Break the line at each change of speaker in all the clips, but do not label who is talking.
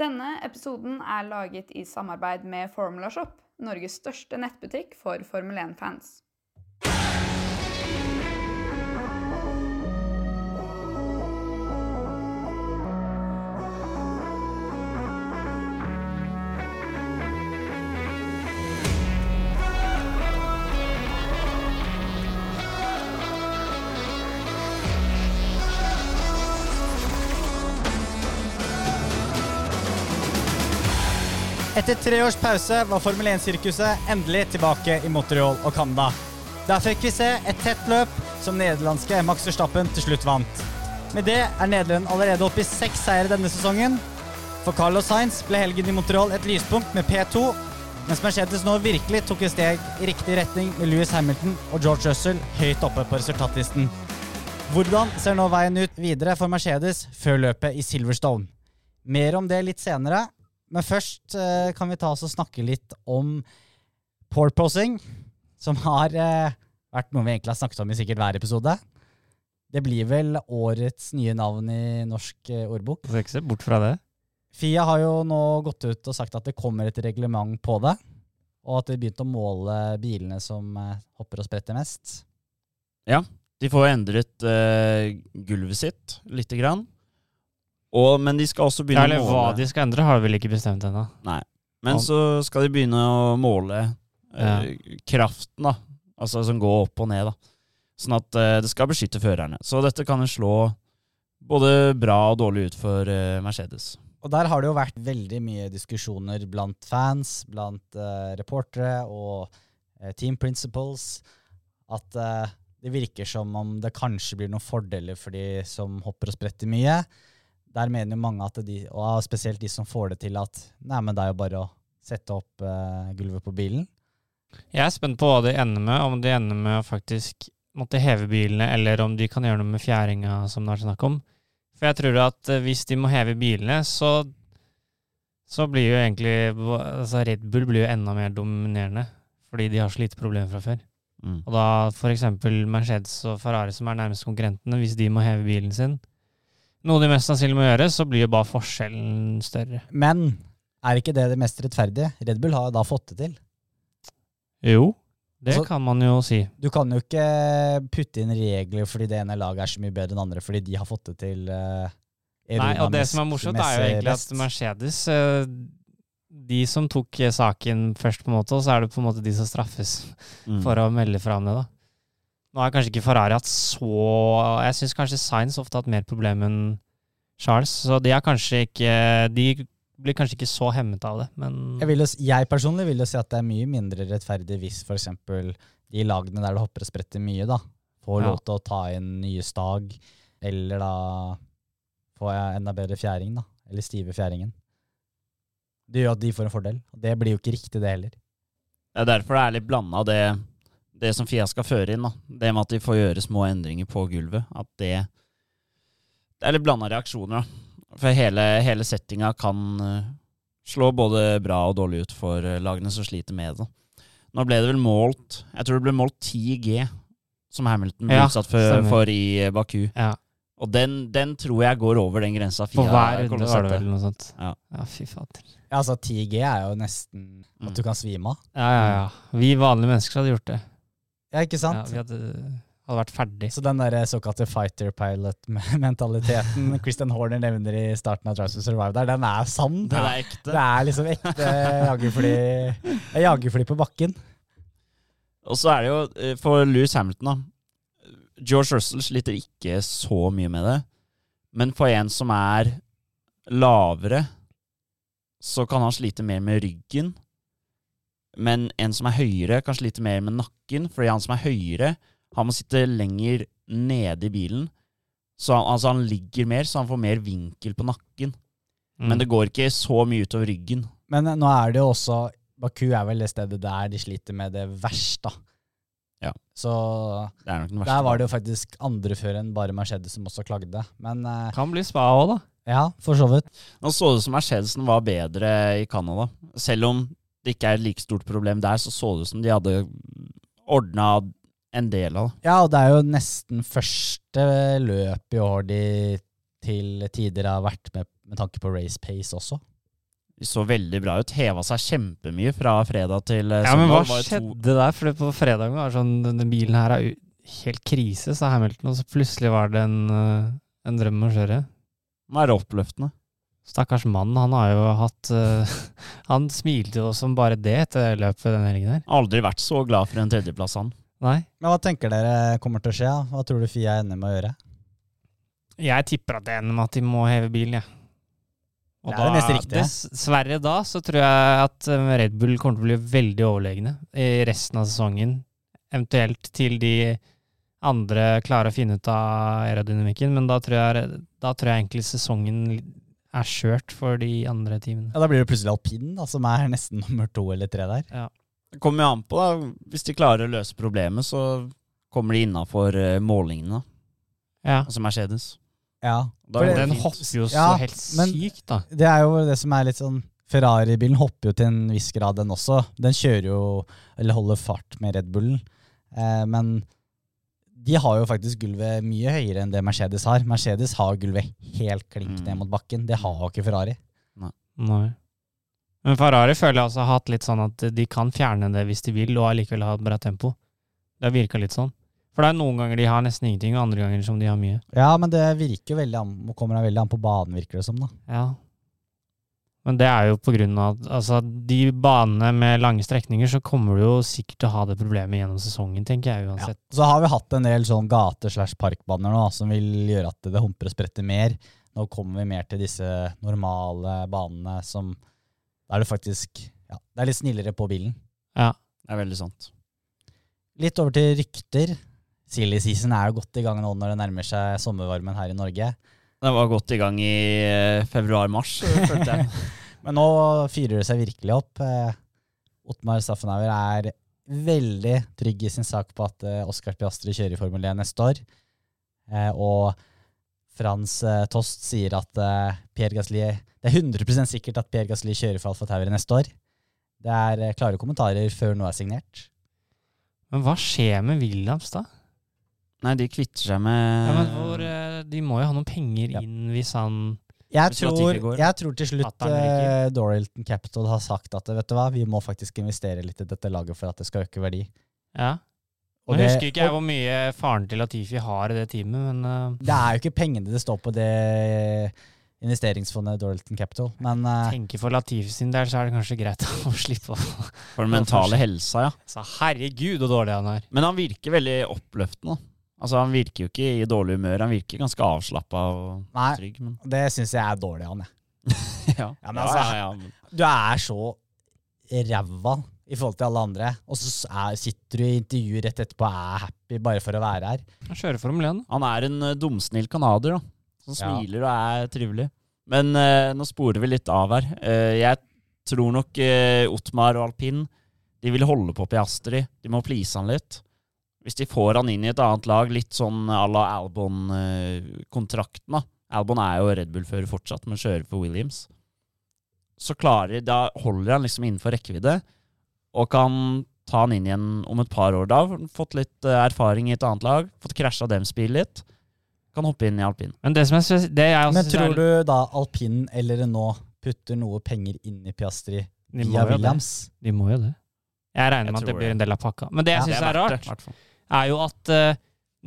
Denne episoden er laget i samarbeid med Formula Shop, Norges største nettbutikk for Formel 1-fans.
Etter tre års pause var Formel 1-sirkuset endelig tilbake i Montreal og Canada. Der fikk vi se et tett løp som nederlandske Max Verstappen til slutt vant. Med det er Nederland allerede oppe i seks seire denne sesongen. For Carlos Sainz ble helgen i Montreal et lyspunkt med P2, mens Mercedes nå virkelig tok et steg i riktig retning med Louis Hamilton og George Russell høyt oppe på resultatlisten. Hvordan ser nå veien ut videre for Mercedes før løpet i Silverstone? Mer om det litt senere, men først eh, kan vi ta oss og snakke litt om porposing, som har eh, vært noe vi egentlig har snakket om i sikkert hver episode. Det blir vel årets nye navn i norsk eh, ordbok.
Du skal ikke se bort fra det.
Fia har jo nå gått ut og sagt at det kommer et reglement på det, og at de begynte å måle bilene som eh, hopper og spretter mest.
Ja, De får endret eh, gulvet sitt lite grann. Og, men de skal også begynne
eller
å
hva de skal endre, har vi vel ikke bestemt ennå.
Nei. Men så skal de begynne å måle eh, kraften, da. Altså som går opp og ned, da. Sånn at eh, det skal beskytte førerne. Så dette kan jo slå både bra og dårlig ut for eh, Mercedes.
Og der har det jo vært veldig mye diskusjoner blant fans, blant eh, reportere og eh, team principles, at eh, det virker som om det kanskje blir noen fordeler for de som hopper og spretter mye. Der mener jo mange at de, og spesielt de som får det til, at nei, men det er jo bare å sette opp uh, gulvet på bilen.
Jeg er spent på hva de ender med, om de ender med å faktisk måtte heve bilene, eller om de kan gjøre noe med fjæringa, som det er snakk om. For jeg tror at eh, hvis de må heve bilene, så, så blir jo egentlig altså Red Bull blir jo enda mer dominerende, fordi de har så lite problemer fra før.
Mm.
Og da f.eks. Mercedes og Ferrari, som er nærmest konkurrentene, hvis de må heve bilen sin, noe de mest sannsynlig må gjøre, så blir jo bare forskjellen større.
Men er ikke det det mest rettferdige? Red Bull har da fått det til.
Jo, det
Altså-
kan man jo si.
Du kan jo ikke putte inn regler fordi det ene laget er så mye bedre enn andre, fordi de har fått det til Uh,
Nei, og det som er morsomt, er jo egentlig at. Mercedes uh, De som tok saken først, på en måte, og så er det på en måte de som straffes
Mm.
for å melde fra om det, da. Nå har kanskje ikke Ferrari hatt så Jeg syns kanskje Sainz ofte har hatt mer problem enn Charles, så de er kanskje ikke De blir kanskje ikke så hemmet av det, men
Jeg, vil jo, jeg personlig vil jo si at det er mye mindre rettferdig hvis f.eks. de lagene der det hopper og spretter mye, da, får
Ja.
lov til å ta inn nye stag, eller da får jeg enda bedre fjæring, da. Eller stive fjæringen. Det gjør at de får en fordel. Det blir jo ikke riktig, det heller.
Det er derfor det er litt blanda, det, det som Fia skal føre inn. da. Det med at de får gjøre små endringer på gulvet. At det Det er litt blanda reaksjoner, da. For hele, hele settinga kan eh, slå både bra og dårlig ut for eh, lagene som sliter med det. Nå ble det vel målt Jeg tror det ble målt 10 G, som Hamilton ble
Ja,
utsatt for, for i eh, Baku.
ja.
Og den, den tror jeg går over den grensa Fia
hver
kommer
runde
til å
var det
sette.
vel noe sånt.
Ja.
ja fy fader.
Ja, altså 10G er jo nesten
Mm.
at du kan svime av.
Ja, ja, ja. Vi vanlige mennesker hadde gjort det.
Ja, ikke sant?
Ja, vi hadde, hadde vært ferdig.
Så den der såkalte fighter pilot-mentaliteten Christian Horner nevner i starten av Drive to Survive der, den er sann.
Den er ekte.
Det er liksom ekte jagerfly, er jagerfly på bakken.
Og så er det jo eh, for Louis Hamilton, da. George Russell sliter ikke så mye med det. Men for en som er lavere, så kan han slite mer med ryggen. Men en som er høyere, kanskje litt mer med nakken, fordi han som er høyere, han må sitte lenger nede i bilen. Så han, altså han ligger mer, så han får mer vinkel på nakken.
Mm.
Men det går ikke så mye utover ryggen.
Men nå er det jo også Baku er vel det stedet der de sliter med det verst, da.
Ja.
Så
Det er nok den verste.
der var det jo faktisk andre før enn bare Mercedes som også klagde. Men eh,
Kan bli spa òg, da.
ja, for så vidt.
Nå så det ut som Mercedesen var bedre i Canada. Selv om det ikke er et like stort problem der, så så det ut som de hadde ordna en del av det.
Ja, og det er jo nesten første løp i år de til tider har vært med med tanke på race pace også.
De så veldig bra ut. Heva seg kjempemye fra fredag til eh,
Ja, men hva skjedde der? For på fredag var det sånn Denne bilen her er helt krise, sa Hamilton, og så plutselig var det en, eh, en drøm å kjøre.
er det oppløftende.
Stakkars mann, han har jo hatt uh, Han smilte jo som bare det etter løpet denne helgen her.
Aldri vært så glad for en tredjeplass, han.
Nei.
Men hva tenker dere kommer til å skje? da? Hva tror du Fia ender med å gjøre?
Jeg tipper at det ender med at de må heve bilen, jeg. Og
Det er det neste riktige.
Dessverre da så tror jeg at eh, Red Bull kommer til å bli veldig overlegne i resten av sesongen. Eventuelt til de andre klarer å finne ut av aerodynamikken, men da tror jeg, da tror jeg egentlig sesongen er skjørt for de andre teamene.
Ja, Da blir det plutselig alpinen, da, som er nesten nummer to eller tre der.
Det kommer jo an på, da. Hvis de klarer å løse problemet, så kommer de innafor målingene,
Ja.
altså Mercedes.
Ja,
Da
det
Den hopper jo så
Ja,
helt sykt, da.
Det er jo det som er litt sånn Ferrari-bilen hopper jo til en viss grad, den også. Den kjører jo, eller holder fart med Red Bullen. Eh, men de har jo faktisk gulvet mye høyere enn det Mercedes har. Mercedes har gulvet helt klink
Mm.
ned mot bakken. Det har jo ikke Ferrari.
Nei. Men Ferrari føler jeg også har hatt litt sånn at de kan fjerne det hvis de vil, og allikevel ha et bra tempo. Det har virka litt sånn. For det er noen ganger de har nesten ingenting, og andre ganger som de har mye.
Ja, men det virker jo veldig an, kommer veldig an på banen, virker det som. da.
Ja. Men det er jo på grunn av at altså, de banene med lange strekninger, så kommer du jo sikkert til å ha det problemet gjennom sesongen, tenker jeg
Ja.
uansett.
Så har vi hatt en del sånn gate-slash-parkbaner nå, som vil gjøre at det humper og spretter mer. Nå kommer vi mer til disse normale banene som Da er det faktisk ja, Det er litt snillere på bilen.
Ja.
Det er veldig sant.
Litt over til rykter. Silly season er jo godt i gang nå når det nærmer seg sommervarmen her i Norge.
Det var godt i gang i eh, februar-mars, følte jeg.
Men nå fyrer det seg virkelig opp. Eh, Ottmar Staffenhauer er veldig trygg i sin sak på at Oskar Piastri kjører i Formel 1 neste år. Eh, og Frans eh, Tost sier at eh, Pierre Gasli Det er 100% sikkert at Pierre Gasli kjører for Alfa Tauri neste år. Det er eh, klare kommentarer før noe er signert.
Men hva skjer med Williams, da?
Nei, de kvitter seg med Ja,
men hvor, eh, de må jo ha noen penger
Ja.
inn hvis han
Jeg tror, jeg tror til slutt
uh,
eh, Doralton Capital har sagt at vet du hva, vi må faktisk investere litt i dette laget for at det skal øke verdi.
Ja.
Og
Nå
det-
husker ikke jeg hvor mye faren til Latifi har i det teamet, men uh,
Det er jo ikke pengene det står på det investeringsfondet Doralton Capital, men uh,
tenker for Latifi sin del så er det kanskje greit å slippe å
for den mentale helsa, ja.
Så herregud, så dårlig han er.
Men han virker veldig oppløftende. Altså, Han virker jo ikke i dårlig humør, han virker ganske avslappa og
Nei.
trygg. Men
det syns jeg er dårlig av han. jeg.
ja.
Ja, men altså-
ja, ja,
Du er så ræva i forhold til alle andre, og så er, sitter du i intervjuer rett etterpå og er happy bare for å være her.
Han kjører Formel 1.
Han er en uh, dumsnill canadier, da. Som
Ja.
smiler og er trivelig. Men uh, nå sporer vi litt av her. Uh, jeg tror nok uh, Otmar og alpin de vil holde på Piastri. De må please han litt. Hvis de får han inn i et annet lag, litt sånn à la Albon-kontrakten, da. Albon er jo Red Bull-fører fortsatt, men kjører for Williams. Så klarer de, Da holder han liksom innenfor rekkevidde, og kan ta han inn igjen om et par år. Da har han fått litt eh, erfaring i et annet lag, fått krasja dem spillet litt. Kan hoppe inn i alpin.
Men det som spes- det jeg også
Men tror
er,
du da alpin eller Renault putter noe penger inn i Piastri via
det.
Williams?
De må jo det. Jeg regner
Jeg
med at det blir en del av pakka. Men det jeg
Ja.
synes er,
er,
rart
rart,
er jo at eh,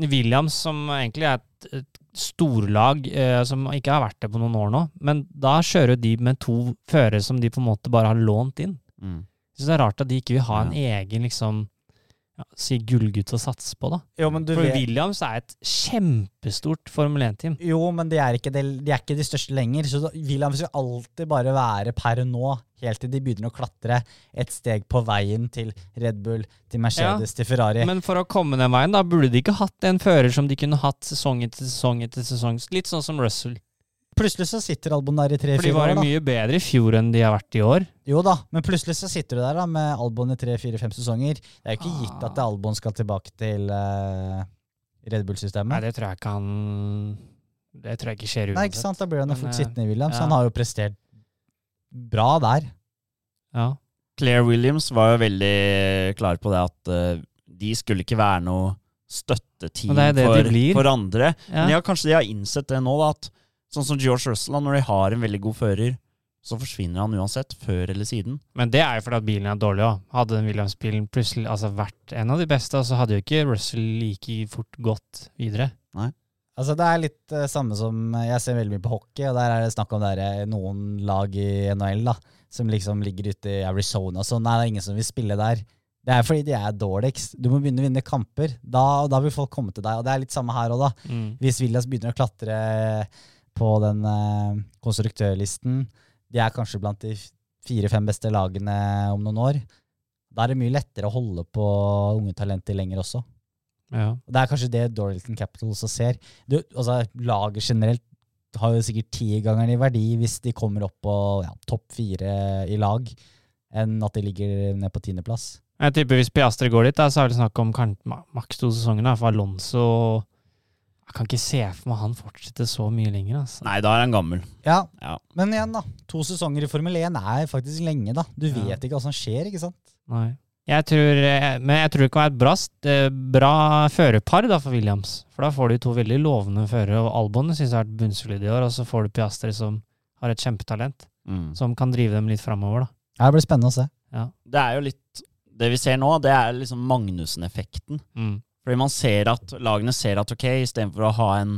Williams, som egentlig er et, et storlag eh, som ikke har vært det på noen år nå, men da kjører de med to førere som de på en måte bare har lånt inn.
Mm.
Synes det er rart at de ikke vil ha en egen liksom ja, si gullgutt å satse på, da.
Jo,
For
vet
Williams er et kjempestort Formel 1-team.
Jo, men de er, ikke de, de er ikke de største lenger. Så Williams vil alltid bare være per nå, helt til de begynner å klatre et steg på veien til Red Bull, til Mercedes, til Ferrari.
Men for å komme den veien, da burde de ikke hatt en fører som de kunne hatt sesong etter sesong etter sesong. Litt sånn som Russell.
Plutselig så sitter Albon der i
For de
tre-fire
var
år,
jo mye bedre i fjor enn de har vært i år.
Jo da, men plutselig så sitter du der da med Albon i tre-fire-fem sesonger. Det er jo ikke gitt at Albon skal tilbake til uh, Red Bull-systemet.
det tror jeg ikke han Det tror jeg ikke skjer uansett.
Nei, ikke sant? Da blir han jo fort
eh,
sittende i Williams.
ja.
Han har jo prestert bra der.
Ja.
Claire Williams var jo veldig klar på det at uh, de skulle ikke være noe støtteteam
det det
for, for andre.
Ja.
Men ja, kanskje de har innsett det nå, da, at sånn som George Russell, når de har en veldig god fører, så forsvinner han uansett, før eller siden.
Men det er jo fordi at bilen er dårlig òg. Hadde den Williams-bilen plutselig altså, vært en av de beste, så hadde jo ikke Russell like fort gått videre. Nei.
Altså Det er litt uh, samme som Jeg ser veldig mye på hockey, og der er det snakk om der, eh, noen lag i NHL da, som liksom ligger ute i Arizona og sånn. Nei, det er ingen som vil spille der. Det er fordi de er dårligst. Du må begynne å vinne kamper. Da, da vil folk komme til deg. Og det er litt samme her òg, da.
Mm.
Hvis Villas begynner å klatre på den eh, konstruktørlisten, de er kanskje blant de fire-fem beste lagene om noen år, da er det mye lettere å holde på unge talenter lenger også.
Ja.
Det er kanskje det Doralton Capital også ser. Du, altså, laget generelt har jo sikkert ti ganger i verdi hvis de kommer opp på ja, topp fire i lag, enn at de ligger ned på tiendeplass.
Jeg tipper hvis Piastri går dit, da, så er det snakk om maks to sesonger. For Alonso Jeg kan ikke se for meg han fortsetter så mye lenger. Altså.
Nei, da er han gammel.
Ja,
Ja.
men igjen, da. To sesonger i Formel 1 er faktisk lenge, da. Du
Ja.
vet ikke hva som skjer, ikke sant?
Nei. Jeg tror, eh, men jeg tror det kan være et bra, eh, bra førerpar da, for Williams. For da får du to veldig lovende førere. Og Albon synes jeg har vært bunnsolid i år. Og så får du Piastri som har et kjempetalent,
Mm.
som kan drive dem litt framover. da.
Ja, Det blir spennende å se.
Det er jo litt Det vi ser nå, det er liksom Magnussen-effekten.
Mm.
Fordi man ser at lagene ser at ok, istedenfor å ha en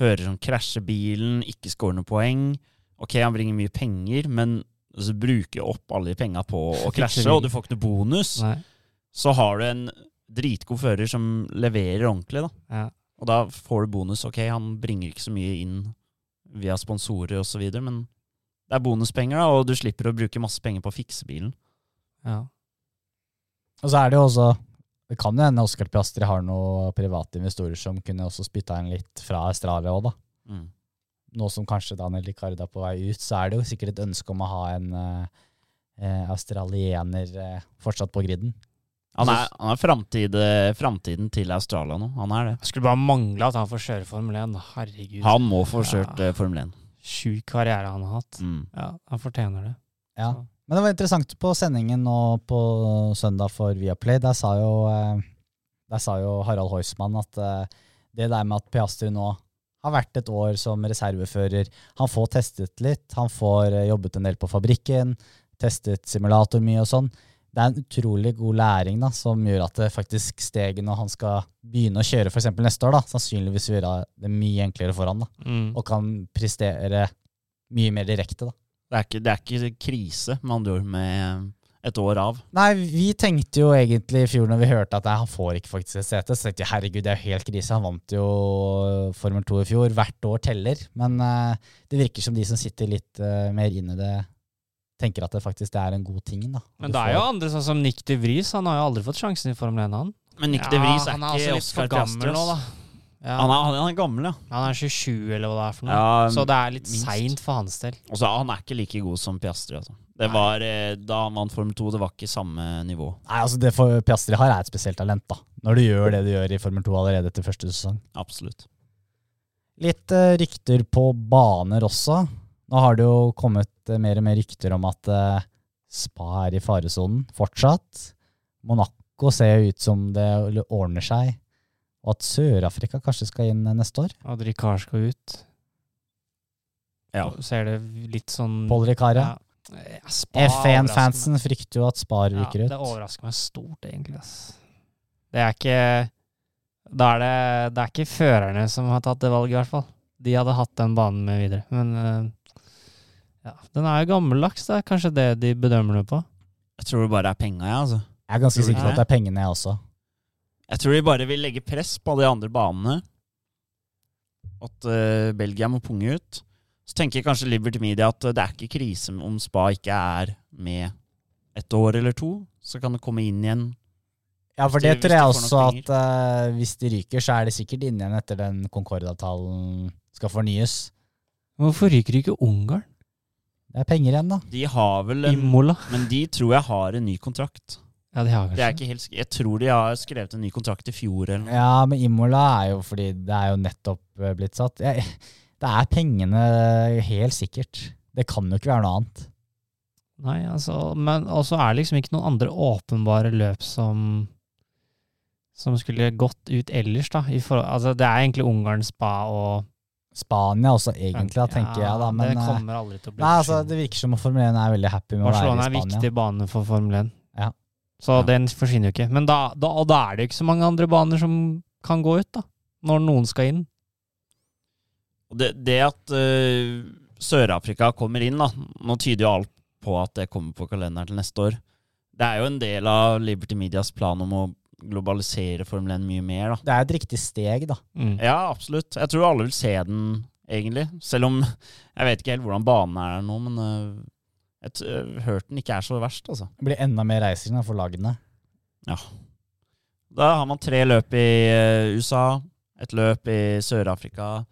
fører som krasjer bilen, ikke scorer noen poeng Ok, han bringer mye penger, men så bruker opp alle de penga på å krasje, og du får ikke noe bonus.
Nei.
Så har du en dritgod fører som leverer ordentlig, da.
Ja.
Og da får du bonus. Ok, han bringer ikke så mye inn via sponsorer osv., men det er bonuspenger, da, og du slipper å bruke masse penger på å fikse bilen.
Ja.
Og så er det jo også Det kan jo hende Oscar Piastri har noen private investorer som kunne også spytta inn litt fra Australia òg, da.
Mm.
Nå som kanskje Daniel Ricarda er på vei ut, så er det jo sikkert et ønske om å ha en eh, eh, australiener eh, fortsatt på griden.
Han er, han er framtid, framtiden til Australia nå. Han er det.
Jeg skulle bare mangle at han får kjøre Formel 1. Herregud.
Han må få kjørt
Ja.
eh, Formel 1.
Sjuk karriere han har hatt.
Mm.
Ja, Han fortjener det.
Ja.
Så.
Men det var interessant på sendingen nå på søndag for Viaplay. Der sa jo, eh, der sa jo Harald Heusmann at eh, det der med at Piastri nå har vært et år som reservefører Han får testet litt, han får eh, jobbet en del på fabrikken, testet simulator mye og sånn. Det er en utrolig god læring da, som gjør at det faktisk steget når han skal begynne å kjøre f.eks. neste år, da, sannsynligvis vil gjøre det mye enklere for han da,
Mm.
og kan prestere mye mer direkte. da.
Det, er ikke, det er ikke krise, med andre ord, med et år av.
Nei, vi tenkte jo egentlig i fjor når vi hørte at nei, han får ikke faktisk et sete, så tenkte jeg herregud, det er jo helt krise. Han vant jo Formel 2 i fjor. Hvert år teller. Men uh, det virker som de som sitter litt uh, mer inn i det, tenker at det faktisk er en god ting. da.
Men det er jo andre, sånn som Nick de Vries. Han har jo aldri fått sjansen i Formel 1, han.
Men Nick de Vries er
er
ikke Oscar
for gammel
Piastri.
nå, da. Ja.
Han, er, han er gammel, ja.
Han er 27, eller hva det er for noe.
ja
Så det er litt seint for hans del.
Og så Han er ikke like god som Piastri. Altså. Det
Nei.
var, eh, Da han vant Formel 2, det var ikke samme nivå.
Nei, altså Det for Piastri har, er et spesielt talent. da. Når du gjør det du gjør i Formel 2 allerede etter første sesong.
Absolutt.
Litt uh, rykter på baner også. Nå har det jo kommet uh, mer og mer rykter om at uh, Spa er i faresonen fortsatt. Monaco ser ut som det ordner seg. Og at Sør-Afrika kanskje skal inn neste år.
At Ricard skal ut.
Ja.
Så Ser det litt sånn
Paul Ricard, ja.
ja
F1-fansen frykter jo at
Spar
ryker ut.
Ja, det overrasker meg stort, egentlig. ass. Det er ikke Da er det, det er ikke førerne som har tatt det valget, i hvert fall. De hadde hatt den banen med videre. Men eh, ja, den er jo gammeldags, det er kanskje det de bedømmer det på.
Jeg tror det bare er penga, jeg. altså.
Jeg er ganske sikker på at det er pengene, jeg også.
Jeg tror de bare vil legge press på de andre banene. At uh, Belgia må punge ut. Så tenker kanskje Liberty Media at eh, det er ikke krise om Spa ikke er med et år eller to. Så kan det komme inn igjen.
Ja, for det tror jeg
de
også at uh, hvis de ryker, så er de sikkert inne igjen etter den Concorde-avtalen skal fornyes.
Hvorfor ryker ikke Ungarn?
Det er penger igjen, da.
De har vel en,
Imola?
Men de tror jeg har en ny kontrakt.
Ja, de har
Det er ikke helt, jeg tror de har skrevet en ny kontrakt i fjor eller noe.
Ja, men Imola er jo fordi det er jo nettopp eh, blitt satt. Jeg, det er pengene, helt sikkert. Det kan jo ikke være noe annet.
Nei, altså, men også er det liksom ikke noen andre åpenbare løp som som skulle gått ut ellers, da. I forhold, altså, det er egentlig Ungarn, Spa og
Spania også, egentlig, da, tenker jeg. da, men...
det
eh,
kommer aldri til å bli
Nei, altså. Det virker som om Formel 1 er veldig happy med
Barcelona
å
er
være i Spania.
viktig bane for Formel 1.
Ja.
Så
Ja.
den forsvinner jo ikke. Men da, da, og da er det jo ikke så mange andre baner som kan gå ut, da. Når noen skal inn.
Det, det at uh, Sør-Afrika kommer inn, da Nå tyder jo alt på at det kommer på kalenderen til neste år. Det er jo en del av Liberty Medias plan om å globalisere Formel 1 mye mer, da.
Det er et riktig steg, da.
Mm.
Ja, absolutt. Jeg tror alle vil se den, egentlig. Selv om jeg vet ikke helt hvordan banen er nå, men øh, jeg øh, den ikke er så verst, altså.
Det blir enda mer reising for lagene. Ja.
Da har man tre løp i øh, USA, et løp i Sør-Afrika.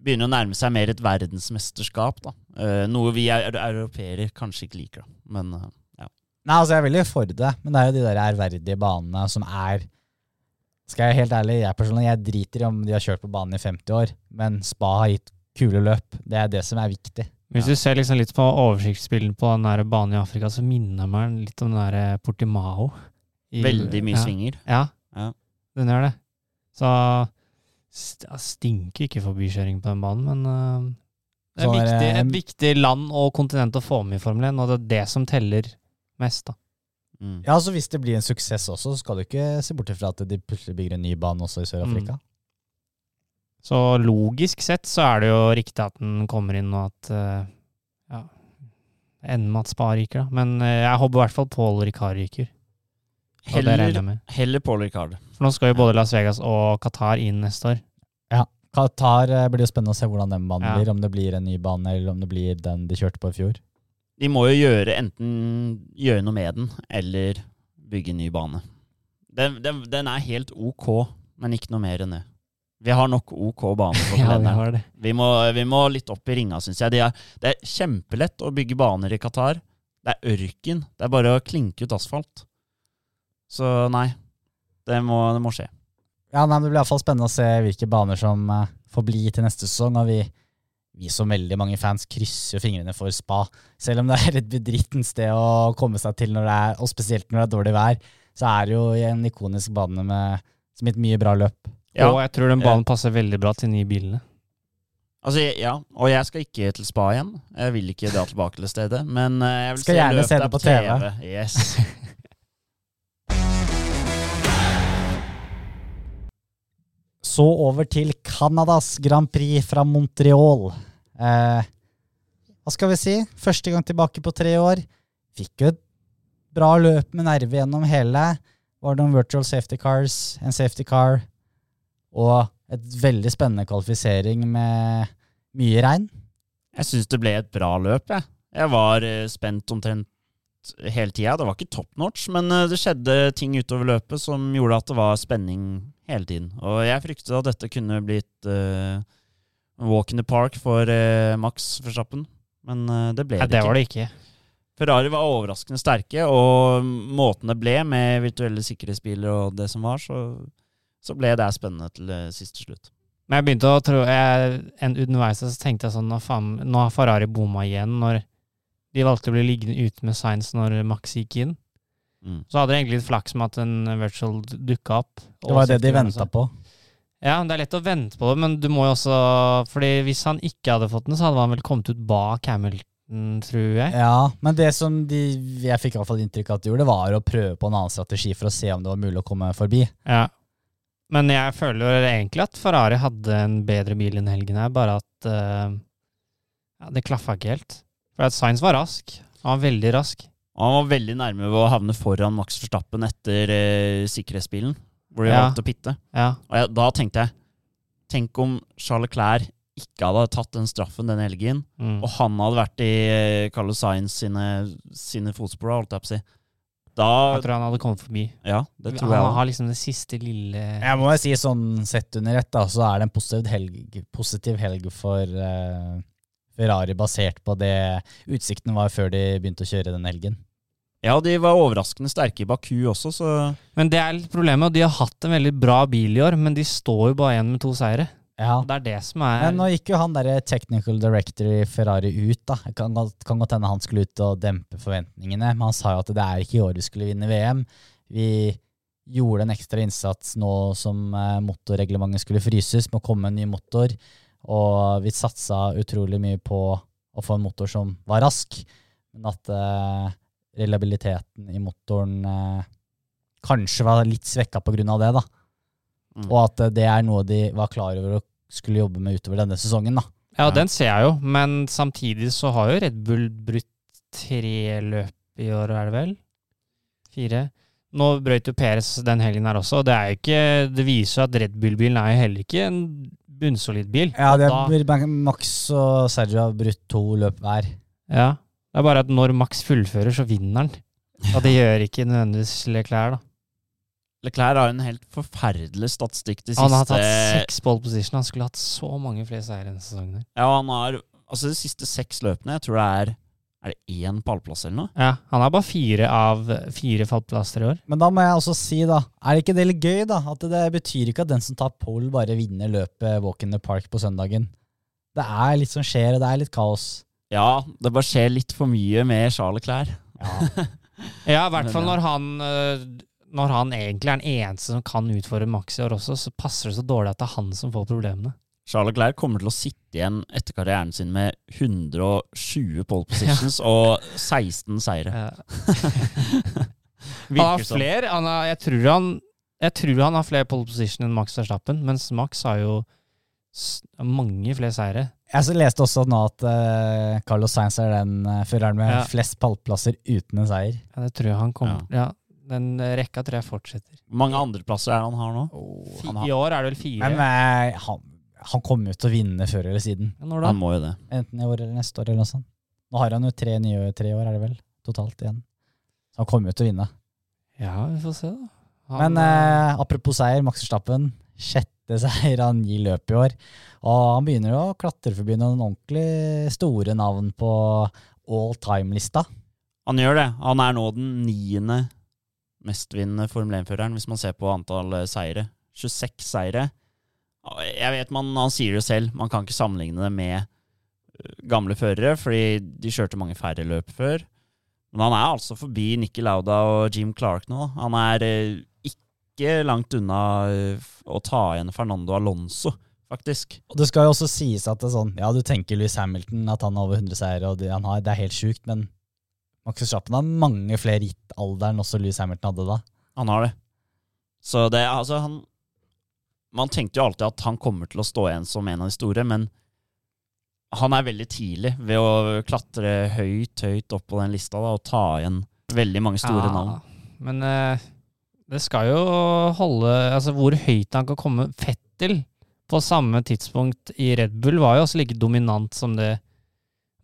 Begynner å nærme seg mer et verdensmesterskap, da. Eh, noe vi er, europeere kanskje ikke liker, da. Men ja.
Nei, altså Jeg er veldig for det, men det er jo de der ærverdige banene som er Skal jeg være helt ærlig, jeg personlig, jeg driter i om de har kjørt på banen i 50 år, men spa har gitt kule løp. Det er det som er viktig.
Hvis du ser liksom litt på oversiktsbilden på den der banen i Afrika, så minner den meg litt om den der Portimao. i-
veldig mye
ja.
svinger.
Ja,
Ja.
den gjør det. Så st stinker ikke forbikjøring på den banen, men uh, det er
Så er
viktig, et viktig land og kontinent å få med i Formel 1, og det er det som teller mest, da.
Mm.
Ja, altså Hvis det blir en suksess også, så skal du ikke se bort ifra at de plutselig bygger en ny bane også i Sør-Afrika.
Så logisk sett så er det jo riktig at den kommer inn, og at øh, ja, ender med at Spa ryker, da. Men øh, jeg håper i hvert fall Paul Ricard ryker.
Heller, heller Paul Ricard.
For nå skal jo både Las Vegas og Qatar inn neste år. Ja.
Qatar eh, blir jo spennende å se hvordan den banen
Ja.
blir. Om det blir en ny bane, eller om det blir den de kjørte på i fjor.
De må jo gjøre enten gjøre noe med den, eller bygge en ny bane. Den, den, den er helt ok, men ikke noe mer enn det. Vi har nok ok bane på
Ja, vi har det.
vi, må, vi må litt opp i ringa, syns jeg. Det er, det er kjempelett å bygge baner i Qatar. Det er ørken. Det er bare å klinke ut asfalt. Så nei, det må, det må skje.
Ja, nei, Det blir i hvert fall spennende å se hvilke baner som uh, får bli til neste sesong. og vi, vi som veldig mange fans krysser fingrene for spa. Selv om det er et bedrittent sted å komme seg til, når det er, og spesielt når det er dårlig vær, så er det jo en ikonisk bane med, som gitt mye bra løp.
Ja,
Og jeg tror den banen passer veldig bra til de nye bilene.
altså, ja, og jeg skal ikke til spa igjen. Jeg vil ikke dra tilbake til stedet. Men eh, jeg vil
Skal
se
gjerne
løpet
se det
på
på TV.
Yes.
Så over til Canadas Grand Prix fra Montreal. Eh, hva skal vi si? Første gang tilbake på tre år. Fikk jo et bra løp med nerve gjennom hele. Var det noen virtual safety cars, en safety car og et veldig spennende kvalifisering med mye regn.
Jeg syns det ble et bra løp, jeg. Jeg var eh, spent omtrent hele tida. Det var ikke top notch, men eh, det skjedde ting utover løpet som gjorde at det var spenning hele tiden. Og jeg fryktet at dette kunne blitt uh, walk in the park for uh, Max Verstappen, men uh, det ble det
det
ikke.
var det ikke.
Ferrari var overraskende sterke, og måten det ble med virtuelle sikkerhetsbiler og det som var, så, så ble det spennende til eh, siste slutt.
Men jeg begynte å tro jeg, en Underveis så tenkte jeg sånn nå, faen, nå har Ferrari bomma igjen, når de valgte å bli liggende ute med Science når Max gikk inn.
Mm.
Så hadde de egentlig litt flaks med at en virtual dukka opp.
Det var det de
venta
venta på.
Ja, det er lett å vente på det, men du må jo også Fordi hvis han ikke hadde fått den, så hadde han vel kommet ut bak Hamilton, tror jeg.
Ja, men det som de, jeg fikk i hvert fall inntrykk av at de gjorde, var å prøve på en annen strategi for å se om det var mulig å komme forbi.
Ja. Men jeg føler egentlig at Ferrari hadde en bedre bil enn helgen her, bare at uh, ja, det klaffa ikke helt. For at Sainz var rask. Han var veldig rask.
Og han var veldig nærme ved å havne foran Max Verstappen etter uh, sikkerhetsbilen, hvor de
Ja.
valgte å pitte.
Ja.
Og jeg, da tenkte jeg Tenk om Charles Clair ikke hadde tatt den straffen denne helgen,
Mm.
og han hadde vært i uh, Carlos Sainz sine, sine fotspor, holdt jeg på å si. Da
Jeg tror han hadde kommet forbi.
Ja, det tror
han
jeg
har liksom det siste lille
Jeg må jo si sånn sett under ett, da, så er det en positiv helg, positiv helg for uh, Ferrari basert på det utsikten var før de begynte å kjøre den helgen.
Ja, de var overraskende sterke i Baku også, så
Men det er litt problemet, og de har hatt en veldig bra bil i år, men de står jo bare igjen med to seire.
Ja.
Det er det som er
Men nå gikk jo han derre technical director i Ferrari ut, da. Kan, kan godt hende han skulle ut og dempe forventningene, men han sa jo at det er ikke i år vi skulle vinne VM. Vi gjorde en ekstra innsats nå som eh, motorreglementet skulle fryses, med å komme en ny motor. Og vi satsa utrolig mye på å få en motor som var rask, men at uh, reliabiliteten i motoren uh, kanskje var litt svekka av det. da.
Mm.
Og at det er noe de var klar over og skulle jobbe med utover denne sesongen. da.
Ja,
Ja.
den ser jeg jo, men samtidig så har jo Red Bull brutt tre løp i år, er det vel? Fire. Nå brøt jo Peres den helgen her også, og det ikke Det viser jo at Red Bull-bilen er jo heller ikke en bunnsolid bil.
Ja, det
Da-
er, Max og Sergio har brutt to løp hver.
Ja. Det er bare at når Max fullfører, så vinner han. Og det gjør ikke nødvendigvis Leclerc, da.
Leclerc har en helt forferdelig statistikk de siste
Han har tatt seks pole position. Han skulle hatt så mange flere seire denne sesongen.
Ja, han har Altså de siste seks løpene, jeg tror det er Er det én pallplass eller noe?
Ja, han har bare fire av fire fallplasser i år.
Men da må jeg også si, da, er det ikke det litt gøy, da? At det betyr ikke at den som tar pole, bare vinner løpet Walk in the Park på søndagen. Det er litt som skjer, og det er litt kaos.
Ja, det bare skjer litt for mye med Charles Leclerc.
Ja.
Ja, i hvert fall når han øh, Når han egentlig er den eneste som kan utfordre Max i år også, så passer det så dårlig at det er han som får problemene.
Charles Clair kommer til å sitte igjen etter karrieren sin med 120 pole positions og 16 seire.
han har flere. Han har, jeg, tror han, jeg tror han har flere pole position enn Max Verstappen, mens Max har jo mange flere seire.
Jeg leste også nå at uh, Carlos Sainz er den uh, føreren med
Ja.
flest pallplasser uten en seier.
Ja, det tror jeg han kommer Ja, den øh, rekka tror jeg fortsetter.
Hvor mange andreplasser er han har nå?
Oh,
han har-
I år er det vel fire.
Men eh, han, han kommer jo til å vinne før eller siden.
ja, når da?
Han må jo det.
Enten i år eller neste år eller noe sånt. Nå har han jo tre nye tre år, er det vel? Totalt igjen. Så han kommer jo til å vinne.
Ja, vi får se, da. Han,
Men eh, apropos seier, Max Verstappen. Sjette seier han gir løp i år. Og han begynner jo å klatre forbi noen ordentlig store navn på all time-lista.
Han gjør det. Han er nå den niende mestvinnende Formel 1-føreren, hvis man ser på antall eh, seire. 26 seire. Jeg vet man, Han sier det selv, man kan ikke sammenligne det med eh, gamle førere, fordi de kjørte mange færre løp før. Men han er altså forbi Nikki Lauda og Jim Clark nå. Han er eh, ikke langt unna å ta igjen Fernando Alonso, faktisk.
Og det skal jo også sies at det er sånn, ja, du tenker Louis Hamilton, at han har over 100 seire, og det, han har, det er helt sjukt, men Max Verstappen har mange flere gitt alderen også Louis Hamilton hadde da.
Han har det. Så det altså han Man tenkte jo alltid at han kommer til å stå igjen som en av de store, men han er veldig tidlig ved å klatre høyt, høyt opp på den lista da, og ta igjen veldig mange store
Ja,
navn.
Men uh, det skal jo holde Altså, hvor høyt han kan komme Fettel på samme tidspunkt i Red Bull var jo også like dominant som det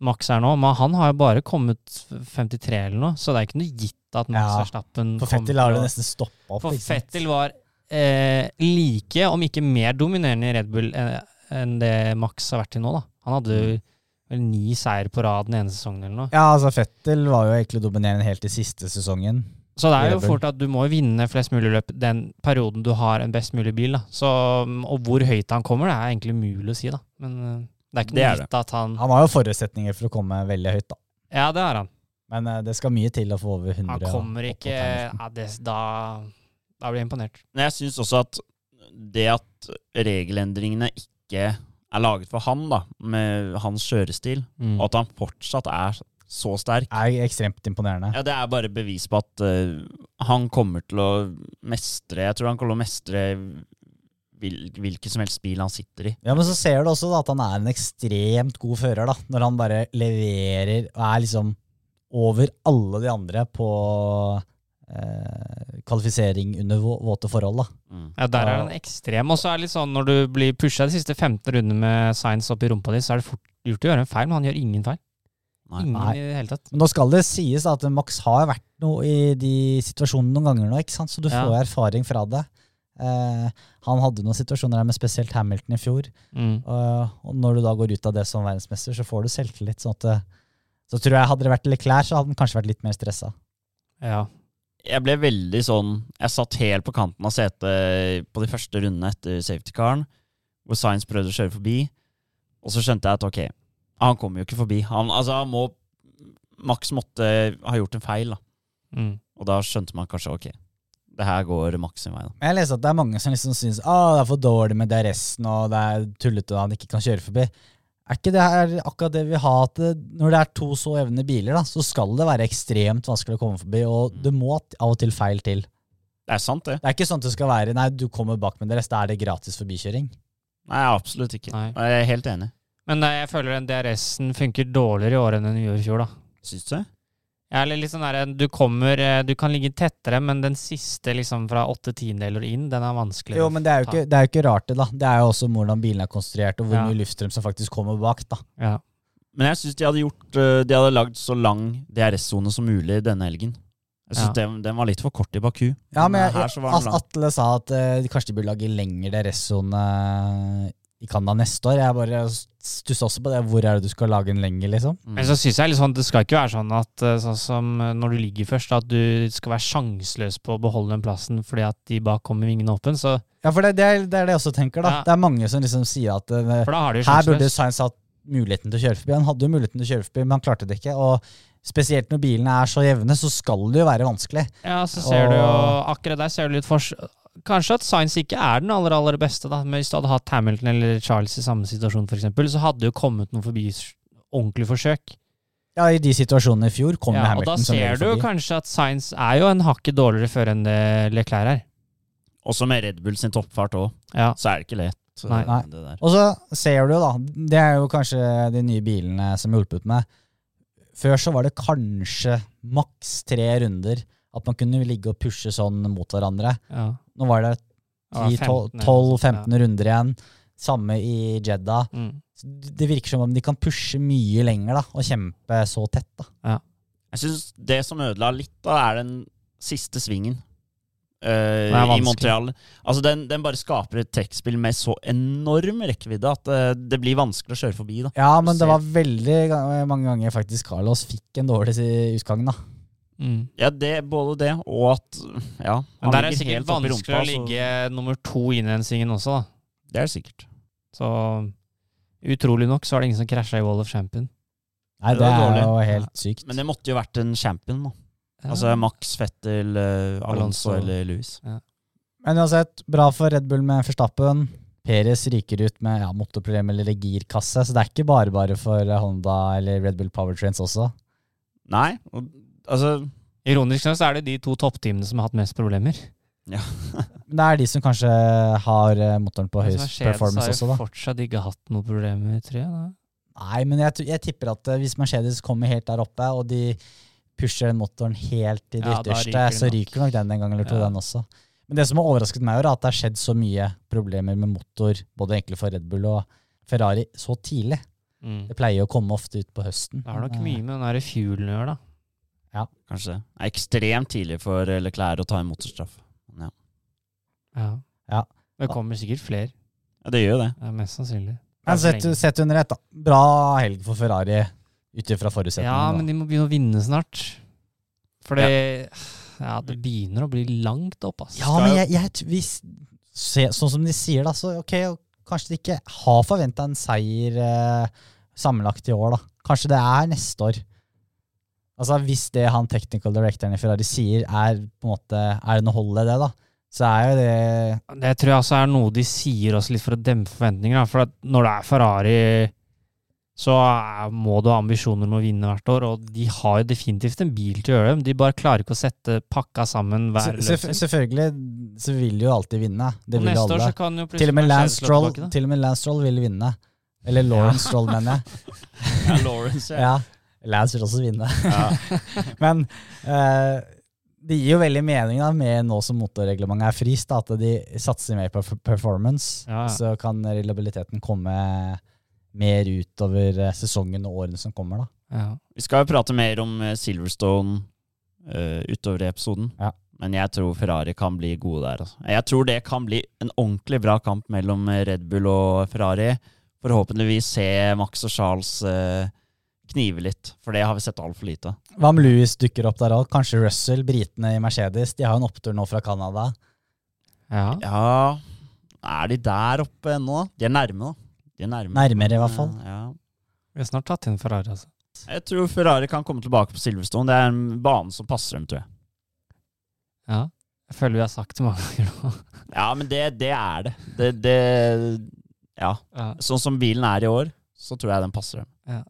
Max er nå, men han har jo bare kommet 53 eller noe, så det er ikke noe gitt at Max
Ja,
Verstappen
For
kommer
Fettil har
til
det nesten stoppa opp.
For? Fettel var eh, like, om ikke mer dominerende i Red Bull eh, enn det Max har vært til nå, da. Han hadde jo vel ni seier på rad den ene sesongen eller noe.
Ja, altså Fettel var jo egentlig dominerende helt i siste sesongen.
Så det er jo fort at du må vinne flest mulig løp den perioden du har en best mulig bil. da. Så, og hvor høyt han kommer, det er egentlig umulig å si, da. Men eh, det er ikke
Det
noe
er
gitt at han
Han har jo forutsetninger for å komme veldig høyt, da.
Ja, det har han.
Men uh, det skal mye til å få over 100.
Han kommer ikke ja, det, Da Da blir jeg imponert.
Men jeg syns også at det at regelendringene ikke er laget for han, da, med hans kjørestil,
Mm.
og at han fortsatt er så sterk
er ekstremt imponerende.
Ja, Det er bare bevis på at uh, han kommer til å mestre Jeg tror han kommer til å mestre hvil, hvilken som helst bil han sitter i.
Ja, Men så ser du også da, at han er en ekstremt god fører, da. Når han bare leverer og er liksom over alle de andre på eh, kvalifisering under våte forhold, da.
Mm.
Ja, der er han ekstrem. Og så er det litt sånn når du blir pusha de siste 15 rundene med science opp i rumpa di, så er det fort gjort å gjøre en feil, men han gjør ingen feil.
Nei.
Ingen
Nei.
i det hele tatt.
Men nå skal det sies da, at Max har vært noe i de situasjonene noen ganger nå, ikke sant? så du
Ja.
får erfaring fra det. Eh, han hadde noen situasjoner her med spesielt Hamilton i fjor.
Mm.
Og, og når du da går ut av det som verdensmester, så får du selvtillit. sånn at Så tror jeg hadde det vært Leclerc, så hadde han kanskje vært litt mer stressa.
Ja.
Jeg ble veldig sånn Jeg satt helt på kanten av setet på de første rundene etter safety caren, hvor Science prøvde å kjøre forbi, og så skjønte jeg at ok, han kommer jo ikke forbi. Han, altså, han må Max måtte ha gjort en feil, da.
Mm.
Og da skjønte man kanskje ok, det her går vei. da.
Jeg leser at det er mange som liksom syns ah, det er for dårlig med DRS-en, og det er tullete at han ikke kan kjøre forbi. Er ikke det her akkurat det vi har? At når det er to så evne biler, da, så skal det være ekstremt vanskelig å komme forbi, og det må av og til feil til.
Det er sant, det.
Det er ikke sånn det skal være nei, du kommer bak med DRS, da er det gratis forbikjøring.
Nei, absolutt ikke.
Nei.
Jeg er helt enig.
Men jeg føler den DRS-en funker dårligere i år enn den gjorde i fjor, da.
Syns du?
Ja, eller litt sånn der, du kommer eh, Du kan ligge tettere, men den siste liksom fra åtte tiendedeler inn, den er vanskelig.
Jo, men det er jo ikke, det er jo ikke rart, det. da. Det er jo også hvordan bilen er konstruert, og hvor
Ja.
mye luftstrøm som faktisk kommer bak. da.
Ja.
Men jeg syns de hadde gjort øh, De hadde lagd så lang DRS-sone som mulig denne helgen. Jeg syns
Ja.
den, den var litt for kort i Baku.
Ja, men jeg, Atle sa at uh, de kanskje de burde lage lengre DRS-sone i Canada neste år. Jeg bare stusser også på det. Hvor er det du skal lage en lenger, liksom?
Mm.
Men så synes jeg sånn, det skal ikke være sånn at eh, sånn som eh, når du ligger først, at du skal være sjanseløs på å beholde den plassen fordi at de bak kommer vingene vingen åpen. Så,
Ja, for det, det, er, det er det jeg også tenker, da.
Ja.
Det er mange som liksom sier at
de
her burde. Science hatt muligheten til å kjøre forbi. Han hadde jo muligheten til å kjøre forbi, men han klarte det ikke. Og spesielt når bilene er så jevne, så skal det jo være vanskelig.
Ja, så ser du jo Akkurat der ser du litt fors... Kanskje at Science ikke er den aller aller beste, da. Men hvis du hadde hatt Hamilton eller Charles i samme situasjon, for eksempel, så hadde det jo kommet noen forbi ordentlig forsøk.
Ja, I de situasjonene i fjor kom
Ja, og da
Hamilton som
ser du kanskje at Science er jo en hakket dårligere før enn det Leclerc er.
Også med Red Bull sin toppfart òg,
Ja.
så er det ikke lett.
Nei.
Nei. Og så ser du jo, da. Det er jo kanskje de nye bilene som hjulpet med. Før så var det kanskje maks tre runder at man kunne ligge og pushe sånn mot hverandre.
ja.
Nå var det
Ja, 15,
12-15 runder igjen. Samme i Jeddah.
Mm.
Det virker som om de kan pushe mye lenger da, og kjempe så tett. da.
Jeg syns det som ødela litt, da, er den siste svingen. eh,
er
I. Montreal. Altså den, den bare skaper et trekkspill med så enorm rekkevidde at uh, det blir vanskelig å kjøre forbi. da
Ja, men det var veldig mange ganger faktisk Carlos fikk en dårlig utgang. da.
Mm.
Ja, det, Både det og at Ja,
Men der er det sikkert vanskelig å
rumpa, så-
ligge nummer to i innrensingen også, da.
Det er det sikkert.
Så utrolig nok så er det ingen som krasja i Wall of Champion.
Nei,
Det
Det er
dårlig.
jo helt sykt.
Men det måtte jo vært en champion, da.
Ja.
Altså Max, Fettel, eh, Alonso
Alonso.
eller Louis.
Men uansett, bra for Red Bull med Forstappen. Peres ryker ut med ja, motorproblem eller girkasse, så det er ikke bare bare for Honda eller Red Bull Powertrains også.
Nei, og, altså
Ironisk nok så er det de to toppteamene som har hatt mest problemer.
Ja. det er de som kanskje har eh, motoren på høyest
Mercedes
performance
har
også,
jo
da.
fortsatt ikke hatt noen problemer, tror jeg. Da.
Nei, men jeg, jeg tipper at eh, hvis Mercedes kommer helt der oppe, og de pusher den motoren helt til det
Ja,
ytterste,
ryker
så ryker nok den en gang eller to,
Ja.
den også. Men det som har overrasket meg, er at det har skjedd så mye problemer med motor, både egentlig for Red Bull og Ferrari, så tidlig.
Mm.
Det pleier jo å komme ofte ut på høsten.
Det har nok
eh,
mye med den fuelen å gjøre, da.
Kanskje det er ekstremt tidlig for Leclerc å ta en motorstraff. Ja,
Ja.
Ja.
Det kommer sikkert flere.
ja det gjør jo det.
Ja, mest sannsynlig.
Men sett, sett under ett, da. Bra helg for Ferrari ut ifra forutsetningene.
Ja, men de må begynne å vinne snart. For det ja. det begynner å bli langt opp, altså.
Ja, men jeg, jeg, hvis, se, sånn som de sier, da, så ok, kanskje de ikke har forventa en seier eh, sammenlagt i år, da. Kanskje det er neste år. Altså, Hvis det han technical directoren i Ferrari sier, er på en måte, er det noe hold i det, da, så er jo det
Det tror jeg altså er noe de sier også litt for å dempe forventninger. Da. For at når det er Ferrari, så er, må du ha ambisjoner om å vinne hvert år. Og de har jo definitivt en bil til å gjøre det. De bare klarer ikke å sette pakka sammen hver
Selvf-
løpsing.
Selvfølgelig så vil de jo alltid vinne. Det
Og
vil jo alle.
så kan jo
Til og med Lance Stroll,
tilbake,
til og med Lance Stroll vil vinne. Eller Lawrence Stroll, mener jeg.
Ja, Lawrence,
Ja. Lance vil også vinne.
Ja.
Men eh, det gir jo veldig mening da, med nå som motorreglementet er fryst, da, at de satser mer på performance.
Ja.
Så kan reliabiliteten komme mer utover eh, sesongen og årene som kommer. da.
Ja.
Vi skal jo prate mer om eh, Silverstone uh, utover i episoden.
Ja.
Men jeg tror Ferrari kan bli gode der. Altså. Jeg tror det kan bli en ordentlig bra kamp mellom Red Bull og Ferrari. Forhåpentligvis se Max og Charles eh, knive litt, for det har vi sett altfor lite av.
Hva om Louis dukker opp der òg? Kanskje Russell, britene i Mercedes. De har jo en opptur nå fra Canada.
ja.
Ja, er de der oppe ennå? da? De er nærme, da. De er nærme.
Nærmere, i hvert fall.
Ja.
Vi har snart tatt inn Ferrari, altså.
Jeg tror Ferrari kan komme tilbake på Silverstone. Det er en bane som passer dem, tror jeg.
Ja. Jeg føler vi har sagt det mange ganger nå.
Ja, men det, det er det. det. Det Ja.
Ja.
Sånn som bilen er i år, så tror jeg den passer dem.
Ja,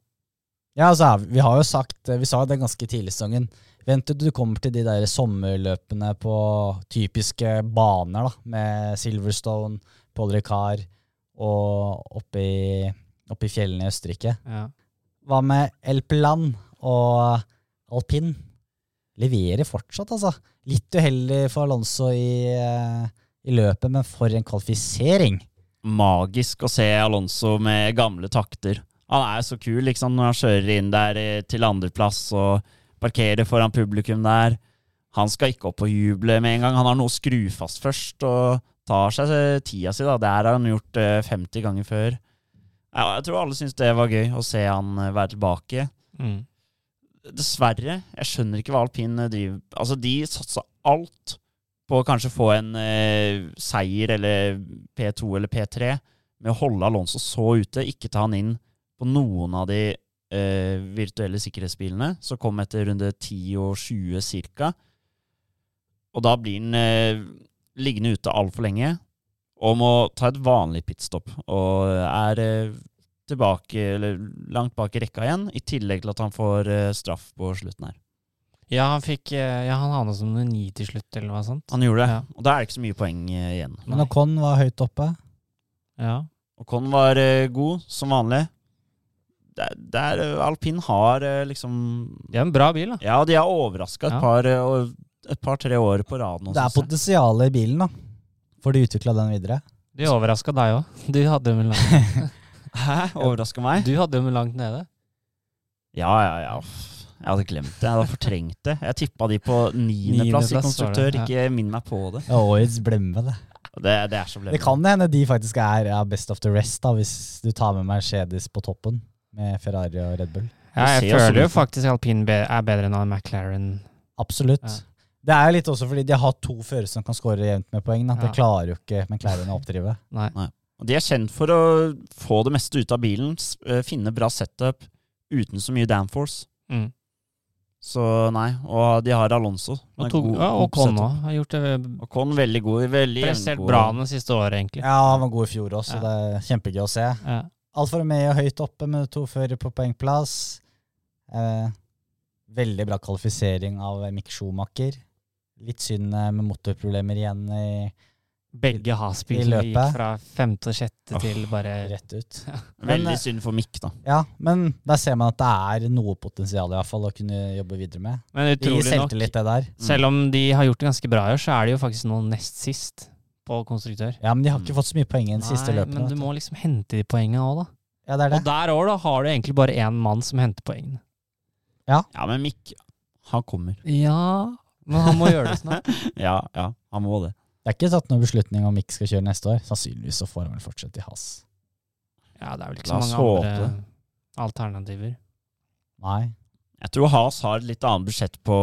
altså, vi har jo sagt Vi sa det ganske tidlig i sesongen. Vent til du kommer til de der sommerløpene på typiske baner, da, med Silverstone, Paul Ricard og oppe i, oppe i fjellene i Østerrike.
Ja.
Hva med El Plan og alpin? Leverer fortsatt, altså. Litt uheldig for Alonso i, eh, i løpet, men for en kvalifisering.
Magisk å se Alonso med gamle takter. Han er så kul liksom, når han kjører inn der eh, til andreplass og parkerer foran publikum der. Han skal ikke opp og juble med en gang. Han har noe å skru fast først og tar seg eh, tida si. da. Det her har han gjort eh, 50 ganger før. Ja, jeg tror alle syns det var gøy å se han eh, være tilbake.
Mm.
Dessverre, jeg skjønner ikke hva alpin eh, driver Altså, de satsa alt på å kanskje få en eh, seier eller P2 eller P3 med å holde Alonso så ute, ikke ta han inn på noen av de eh, virtuelle sikkerhetsbilene som kom etter runde 10 og 20 cirka. Og da blir den eh, liggende ute altfor lenge og må ta et vanlig pitstop. Og er eh, tilbake, eller langt bak i rekka igjen, i tillegg til at han får eh, straff på slutten her.
Ja, han fikk eh, Ja, han havna som nummer ni til slutt, eller noe sånt.
Han gjorde det,
Ja.
og da er det ikke så mye poeng eh, igjen.
Men Ocon var høyt oppe.
Ja.
Og Con var eh, god, som vanlig. Der, der eh, alpin har eh, liksom
Det er en bra bil, da.
Ja, de har overraska et
Ja.
par eh, et par-tre år på rad nå.
Det er potensial i bilen, da. Får de utvikla den videre?
De overraska deg òg. Du hadde dem langt,
Hæ? Overraska meg?
du hadde dem langt nede.
Ja, ja, ja. Jeg hadde glemt det. Jeg hadde fortrengt det. Jeg tippa de på niendeplass i konstruktør.
ja.
Ikke minn meg på det.
Ja, Årets blemme, det.
Det, det er så
Det kan hende de faktisk er ja, best of the rest, da, hvis du tar med Mercedes på toppen med Ferrari og Red Bull.
Ja, jeg føler jo faktisk alpin er bedre enn McLaren.
Absolutt.
Ja.
Det er jo litt også fordi de har to førere som kan skåre jevnt med poeng. Da. Det
Ja.
klarer jo ikke McLaren å oppdrive.
Nei.
Og De er kjent for å få det meste ut av bilen, eh, finne bra setup uten så mye downforce.
Mm.
Så nei, og de har Alonso.
Og,
tog,
to,
god-
ja, og Con òg har gjort det
Og Con veldig god. Veldig
prestert bra det siste året, egentlig.
Ja, han var god i fjor også,
Ja.
det er kjempegøy å se.
Ja.
Alfa Romeo høyt oppe med to førere på poengplass. Eh, veldig bra kvalifisering av Mick Schumacher. Litt synd eh, med motorproblemer igjen i,
Begge
I
Has-bilene gikk fra femte og sjette
oh,
til bare
rett ut.
Veldig
Men, eh,
synd for Mick, da.
Ja, men der ser man at det er noe potensial i hvert fall å kunne jobbe videre med.
Men
Det gir
utrolig nok,
selvtillit, det der.
selv om de har gjort det ganske bra i år, så er de jo faktisk nå nest sist på konstruktør.
Ja, men de har ikke fått så mye poeng i de siste løpene.
men du må liksom hente de poengene òg, da.
Ja, det er det.
Og der òg, da, har du egentlig bare én mann som henter poengene.
Ja, ja, men Mick, han kommer.
Ja, men han må gjøre det snart.
Ja, ja, han må det.
Det er ikke tatt noen beslutning om Mick skal kjøre neste år. Sannsynligvis så får han vel fortsette i has.
Ja, det er vel ikke så mange
håpe
andre alternativer.
Nei.
Jeg tror Has har et litt annet budsjett på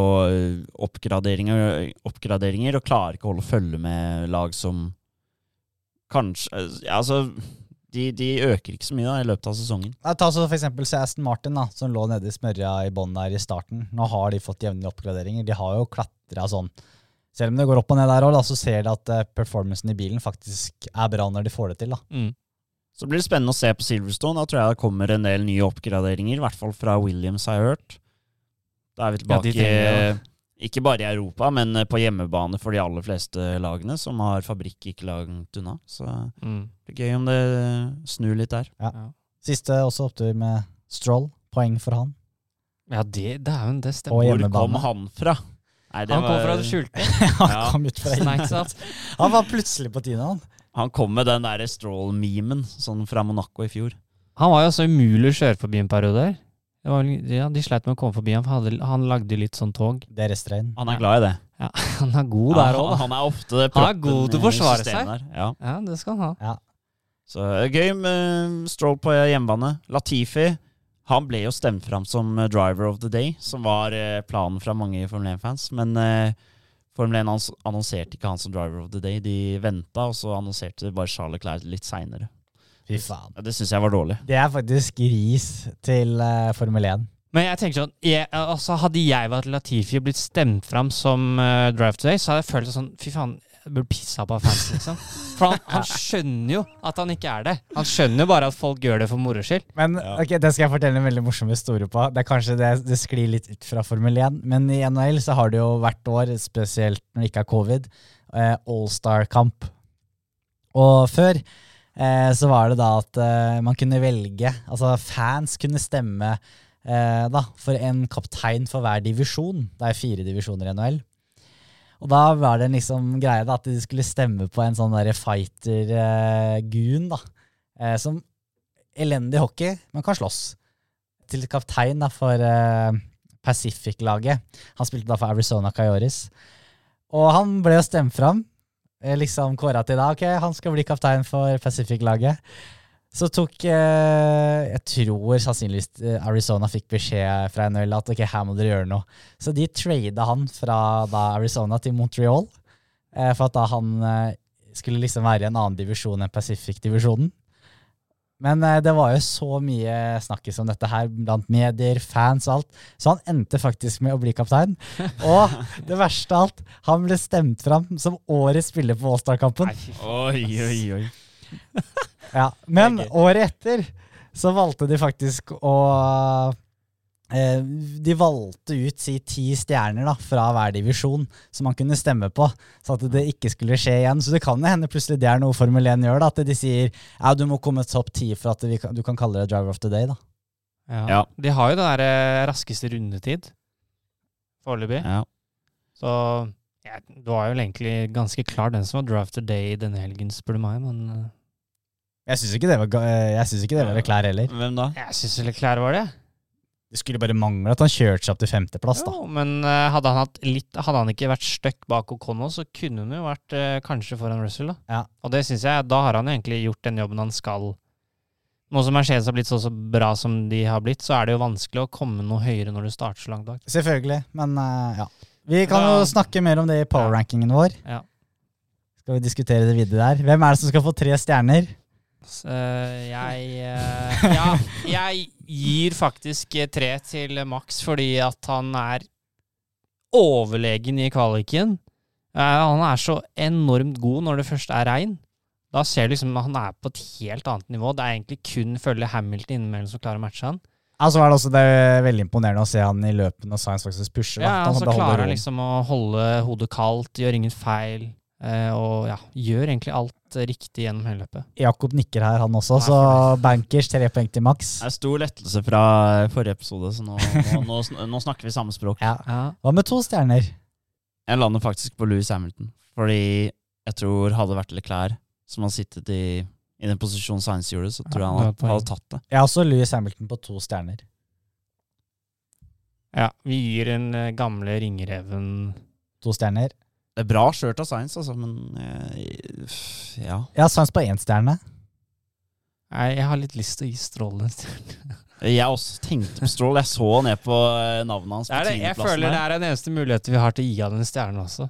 oppgraderinger, oppgraderinger og klarer ikke å holde følge med lag som kanskje ja, Altså, de, de øker ikke så mye da i løpet av sesongen.
Jeg Ta så for eksempel Aston Martin, da, som lå nede i smørja i bånn der i starten. Nå har de fått jevnlige oppgraderinger. De har jo klatra sånn. Selv om det går opp og ned der òg, så ser de at eh, performancen i bilen faktisk er bra når de får det til. da.
Mm.
Så blir det spennende å se på Silverstone. Da tror jeg det kommer en del nye oppgraderinger, i hvert fall fra Williams, har jeg hørt. Da er vi tilbake
ja, trenger
ikke bare i Europa, men eh, på hjemmebane for de aller fleste lagene, som har fabrikk ikke langt unna. Så
Mm.
det er gøy om det snur litt der.
Ja.
Siste også opptur med Stroll. Poeng for han.
ja, det Dæven, det stemmer.
Hvor kom han fra? Nei, det
Han kom
var-
fra det skjulte.
han
Ja.
kom ut fra
Snacks up.
Han var plutselig på tide, han.
Han kom med den derre Stroll-memen sånn fra Monaco i fjor.
Han var jo så umulig å kjøre forbi en periode der. Det var, vel- ja, de sleit med å komme forbi han, for han, han lagde litt sånn tog.
Det er restrein.
Han er glad i det.
Ja, han er god der òg,
han, han er ofte
Han er god til å forsvare seg.
der. Ja.
Ja, det skal han ha.
Så er gøy med Stroll på hjemmebane. Latifi han ble jo stemt fram som eh, driver of the day, som var eh, planen fra mange Formel 1-fans. Men eh, Formel 1 annonserte ikke han som driver of the day. De venta, og så annonserte bare Charles Clair litt seinere.
Fy faen.
Det syns jeg var dårlig.
Det er faktisk ris til uh, Formel 1.
Men jeg tenker sånn jeg, altså Hadde jeg vært Latifi og blitt stemt fram som uh, Drive Today, så hadde jeg følt sånn Fy faen, jeg burde pissa på fans, liksom. For han, han skjønner jo at han ikke er det. Han skjønner jo bare at folk gjør det for moro skyld.
Men
Ja.
ok, det skal jeg fortelle en veldig morsom historie på. Det er kanskje det, det sklir litt ut fra Formel 1, men i NHL så har det jo hvert år, spesielt når det ikke er covid, uh, All-Star-kamp. Og før eh, så var det da at eh, man kunne velge, altså fans kunne stemme eh, da, for en kaptein for hver divisjon. Det er fire divisjoner i NHL. Og da var det liksom greie da, at de skulle stemme på en sånn fighter-goon, da. Eh, som elendig hockey, men kan slåss. Til kaptein da, for eh, Pacific-laget. Han spilte da for Arizona Cayoris. Og han ble jo stemt fram. Eh, Liksom kåra til da, ok, han skal bli kaptein for Pacific-laget. Så tok eh, Jeg tror sannsynligvis eh, Arizona fikk beskjed fra NHL at ok, her må dere gjøre noe. Så de trada han fra da Arizona til Montreal, eh, for at da han eh, skulle liksom være i en annen divisjon enn Pacific-divisjonen. Men eh, det var jo så mye snakkes om dette her blant medier, fans og alt, så han endte faktisk med å bli kaptein. Og det verste av alt, han ble stemt fram som årets spiller på All-Star-kampen.
Oi, oi, oi.
Ja, men året etter så valgte de faktisk å De valgte ut si ti stjerner da, fra hver divisjon som man kunne stemme på, så at det ikke skulle skje igjen. Så det kan jo hende plutselig det er noe Formel 1 gjør, da, at de sier ja, du må komme topp ti for at vi kan, du kan kalle det driver of the day. da.
Ja.
Ja.
De har jo den der eh, raskeste rundetid foreløpig.
Ja.
Så ja, det var jo egentlig ganske klar den som var Drive Today denne helgen, spør du meg, men eh,
Jeg syns ikke det var, eh, jeg synes ikke det var klær heller.
Hvem da?
jeg syns Leclerc var det.
Det skulle bare mangle at han kjørte seg opp til femteplass. da.
Jo, men eh, hadde han, litt, hadde han ikke vært stuck bak Okono, så kunne han jo vært eh, kanskje foran Russell. da.
Ja.
Og det synes jeg, da har han egentlig gjort den jobben han skal. Nå som Mercedes har blitt så, så bra som de har blitt, så er det jo vanskelig å komme noe høyere når du starter så langt bak.
Selvfølgelig, men uh, ja. Vi kan jo snakke mer om det i power-rankingen vår.
Ja.
Skal vi diskutere det videre der. Hvem er det som skal få tre stjerner?
Eh, jeg eh, Ja, jeg gir faktisk tre til Max fordi at han er overlegen i kvaliken. Eh, han er så enormt god når det først er regn. Da ser du liksom at han er på et helt annet nivå. Det er egentlig kun følge Hamilton innimellom som klarer å matche han.
Altså var det også det er veldig imponerende å se han i løpet når Science faktisk pusher.
Ja, Så
altså,
klarer han liksom å holde hodet kaldt, gjør ingen feil. Eh, Og ja, gjør egentlig alt riktig gjennom hele løpet.
Jakob nikker her, han også,
Nei,
så bankers tre poeng til maks.
Det er stor lettelse fra forrige episode, så nå, nå, nå, nå snakker vi samme språk.
Ja.
Ja.
Hva med to stjerner?
Jeg lander faktisk på Louis Hamilton, fordi jeg tror hadde det vært Leclerc som hadde sittet i, i den posisjonen Science gjorde, så tror jeg han hadde, hadde tatt det.
Jeg har også Louis Hamilton på to stjerner.
ja, vi gir den eh, gamle ringreven
To stjerner.
Det er bra skjørt av Science, altså, men eh, ja.
Jeg har Science på én stjerne.
Nei, jeg har litt lyst til å gi Strål en stjerne.
Jeg også tenkte på Stroll. Jeg så ned på eh, navnet hans på
er det. Jeg føler det er den eneste muligheten vi har til å gi han en stjerne også.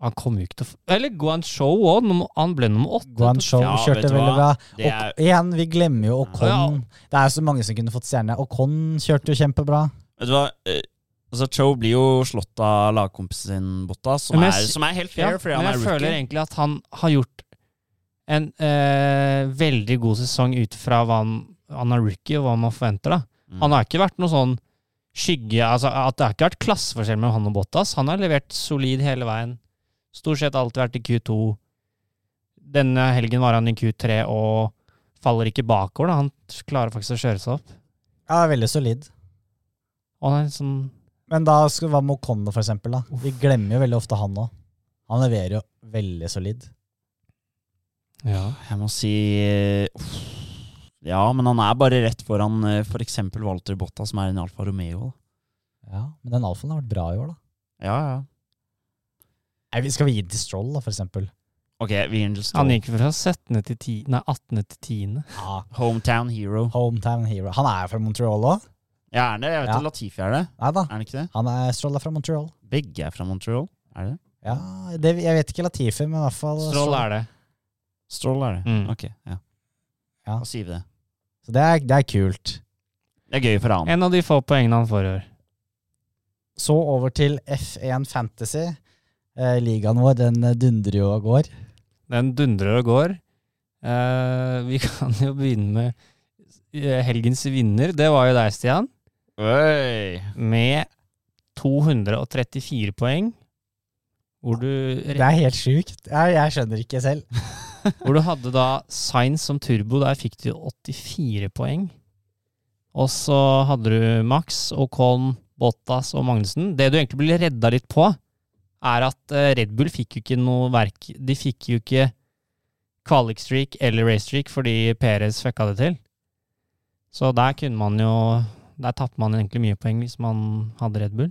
Han kom jo ikke til å Eller Guan Show òg. Han ble nummer åtte.
Guan Show
Ja,
kjørte veldig bra. Og
er,
igjen, vi glemmer jo Ocon.
Ja.
Det er jo så mange som kunne fått stjerne. Ocon kjørte jo kjempebra.
vet du hva? Altså, Cho blir jo slått av lagkompisen sin, Bottas, som, er, som er helt
Ja,
fordi han men
jeg
er
føler egentlig at han har gjort en eh, veldig god sesong ut fra hva han, han er rookie, og hva man forventer. da.
Mm.
Han har ikke vært noe sånn skygge altså at Det har ikke vært klasseforskjell mellom han og Bottas. Han har levert solid hele veien. Stort sett alltid vært i Q2. Denne helgen var han i Q3 og faller ikke bakover. da. Han klarer faktisk å kjøre seg opp.
Ja, veldig solid.
Og han er sånn
Men da skal, hva med Ocon, for eksempel? Da? Vi glemmer jo veldig ofte han òg. Han leverer jo veldig solid.
Ja.
Jeg må si uh. Ja, men han er bare rett foran eh, for eksempel Walter Botta, som er en Alfa Romeo. da.
Ja, Men den alfaen har vært bra i år, da.
Ja, ja.
Nei, Skal vi gi den til Stroll, da, for eksempel?
Ok, vi gir den til Stroll.
Han gikk fra 17. til 10, nei, 18. til 10.
Ja,
Hometown hero.
Hometown hero. Han er fra Montreal òg?
Ja, er det? Jeg vet
Ja.
at Latifi er det.
Nei da.
Er han ikke det?
Han er Stroll er fra Montreal.
Begge er fra Montreal. Er det?
Ja, det, Jeg vet ikke Latifi, men i hvert fall
Stroll er det.
Stroll er det.
Mm.
Ok, ja.
Ja.
Da sier vi det.
Så det er, det er kult.
Det er gøy for han.
En av de få poengene han får i år.
Så over til F1 Fantasy. Eh, ligaen vår den eh, dundrer jo og går.
Den dundrer og går. Eh, vi kan jo begynne med eh, helgens vinner. Det var jo deg, Stian.
Oi.
Med 234 poeng. Hvor du,
Det er helt sjukt. Jeg, jeg skjønner ikke selv.
hvor du hadde da Science som turbo. Der fikk du 84 poeng. Og så hadde du Max, Ocon, Bottas og Magnussen. Det du egentlig ble redda litt på, er at eh, Red Bull fikk jo ikke noe verk De fikk jo ikke qualic streak eller racestreak fordi Perez fucka det til. Så der kunne man jo Der tapte man egentlig mye poeng hvis man hadde Red Bull.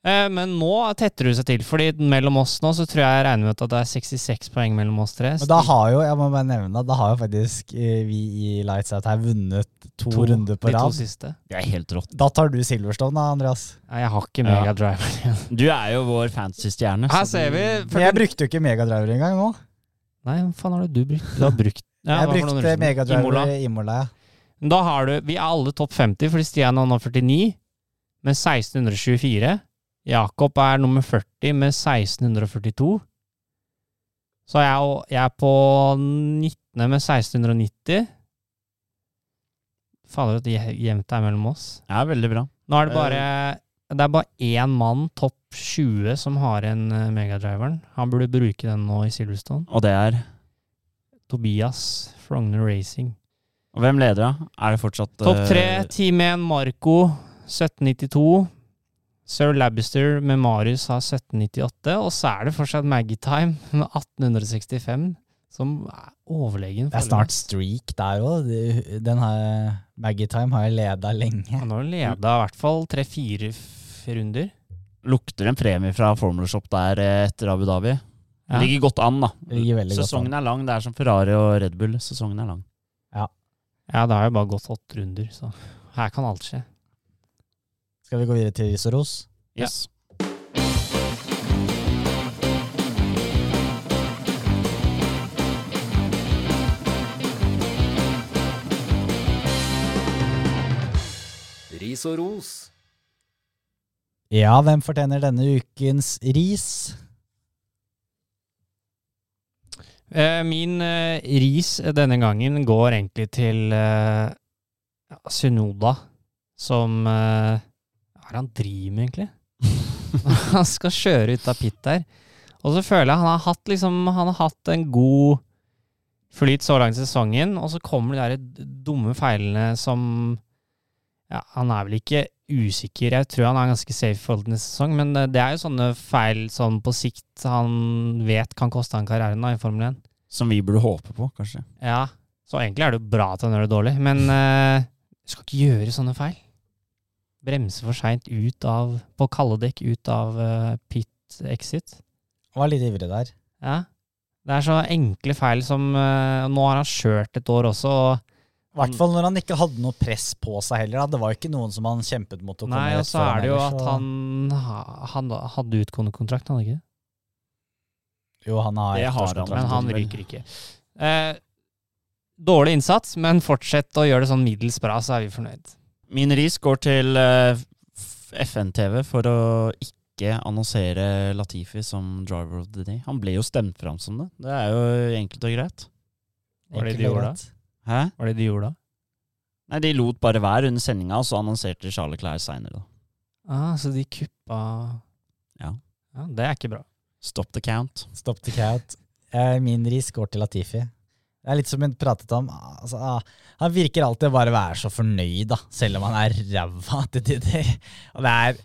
Eh, men nå tetter det seg til, fordi mellom oss nå så tror jeg jeg regner med at det er 66 poeng mellom oss tre.
Men da har jo, jeg må bare nevne, da har jo faktisk eh, vi i Lights Out her vunnet to,
To-
runder på
de to siste.
Det er helt rått.
Da tar du Silverstone da, Andreas.
Nei, jeg har ikke
Ja.
megadriver igjen.
Du er jo vår fantasy-stjerne.
Her ser vi
Men jeg brukte jo ikke megadriver engang nå.
Nei, hva faen har det du brukt? Du har brukt ja,
jeg brukte Megadriver i
Imola.
i Imola. ja.
Da har du Vi er alle topp 50, fordi Stian er nå 49 med 1624. Jakob er nummer 40 med 1642. Så jeg, jeg er på 19. med 1690. Fader, det er jevnt er mellom oss.
Ja, veldig bra.
Nå er det bare Det er bare én mann, topp 20, som har en eh, megadriveren. Han burde bruke den nå i Silverstone.
Og det er
Tobias Frogner Racing.
Og hvem leder, da? Er det fortsatt
Topp tre,
eh,
Team 1 Marco 1792. Sir Labister med Marius har 1798. Og så er det fortsatt Maggie Time med 1865, som er overlegen.
Det er snart streak der òg. Den her Maggie Time har jeg leda lenge.
Han har leda i hvert fall tre-fire runder.
Lukter en premie fra Formula Shop der eh, etter Abu Dhabi.
Ja.
Ligger godt an, da. Sesongen
an.
er lang. Det er som Ferrari og Red Bull. Sesongen er lang.
Ja, det har jo bare gått åtte runder, så her kan alt skje.
Skal vi gå videre til ris og ros?
Ja.
Yes.
Ris og ros.
Ja, hvem fortjener denne ukens ris?
Eh, min eh, ris denne gangen går egentlig til eh, Synoda, som eh, Hva er det han driver med, egentlig? han skal kjøre ut av pit der. Og så føler jeg han har hatt liksom Han har hatt en god flyt så langt i sesongen, og så kommer de der dumme feilene som Ja, han er vel ikke usikker, jeg tror han er ganske safe i forhold til neste sesong, men eh, det er jo sånne feil som på sikt han vet kan koste han karrieren da, i Formel 1.
Som vi burde håpe på, kanskje.
Ja, så egentlig er det jo bra at han gjør det dårlig, men du skal ikke gjøre sånne feil. Bremse for seint ut av På kalde dekk ut av uh, pit exit.
Var litt ivrig der.
Ja. Det er så enkle feil som uh, Nå har han kjørt et år også, og
I hvert fall når han ikke hadde noe press på seg heller. Da. Det var ikke noen som han kjempet mot å komme
Nei, og så er det jo at han, han hadde utgående kontrakt, han ikke?
Jo, han har
Det har han,
Men han ryker ikke. Eh, dårlig innsats, men fortsett å gjøre det sånn middels bra, så er vi fornøyd.
Min ris går til eh, FN-TV for å ikke annonsere Latifi som driver of the day. Han ble jo stemt fram som det. Det er jo enkelt og greit.
Var det
Enkelt
de
og
gjorde da?
Hæ?
Hva var det de gjorde da?
Nei, de lot bare være under sendinga, og så annonserte Charles Clair seinere.
Ah, så de kuppa
Ja.
ja. Det er ikke bra.
Stop the count.
Stop the count. Min ris går til Latifi. Det er litt som hun pratet om. Altså, ah, han virker alltid bare være så fornøyd, da, selv om han er ræva til tider. Og det er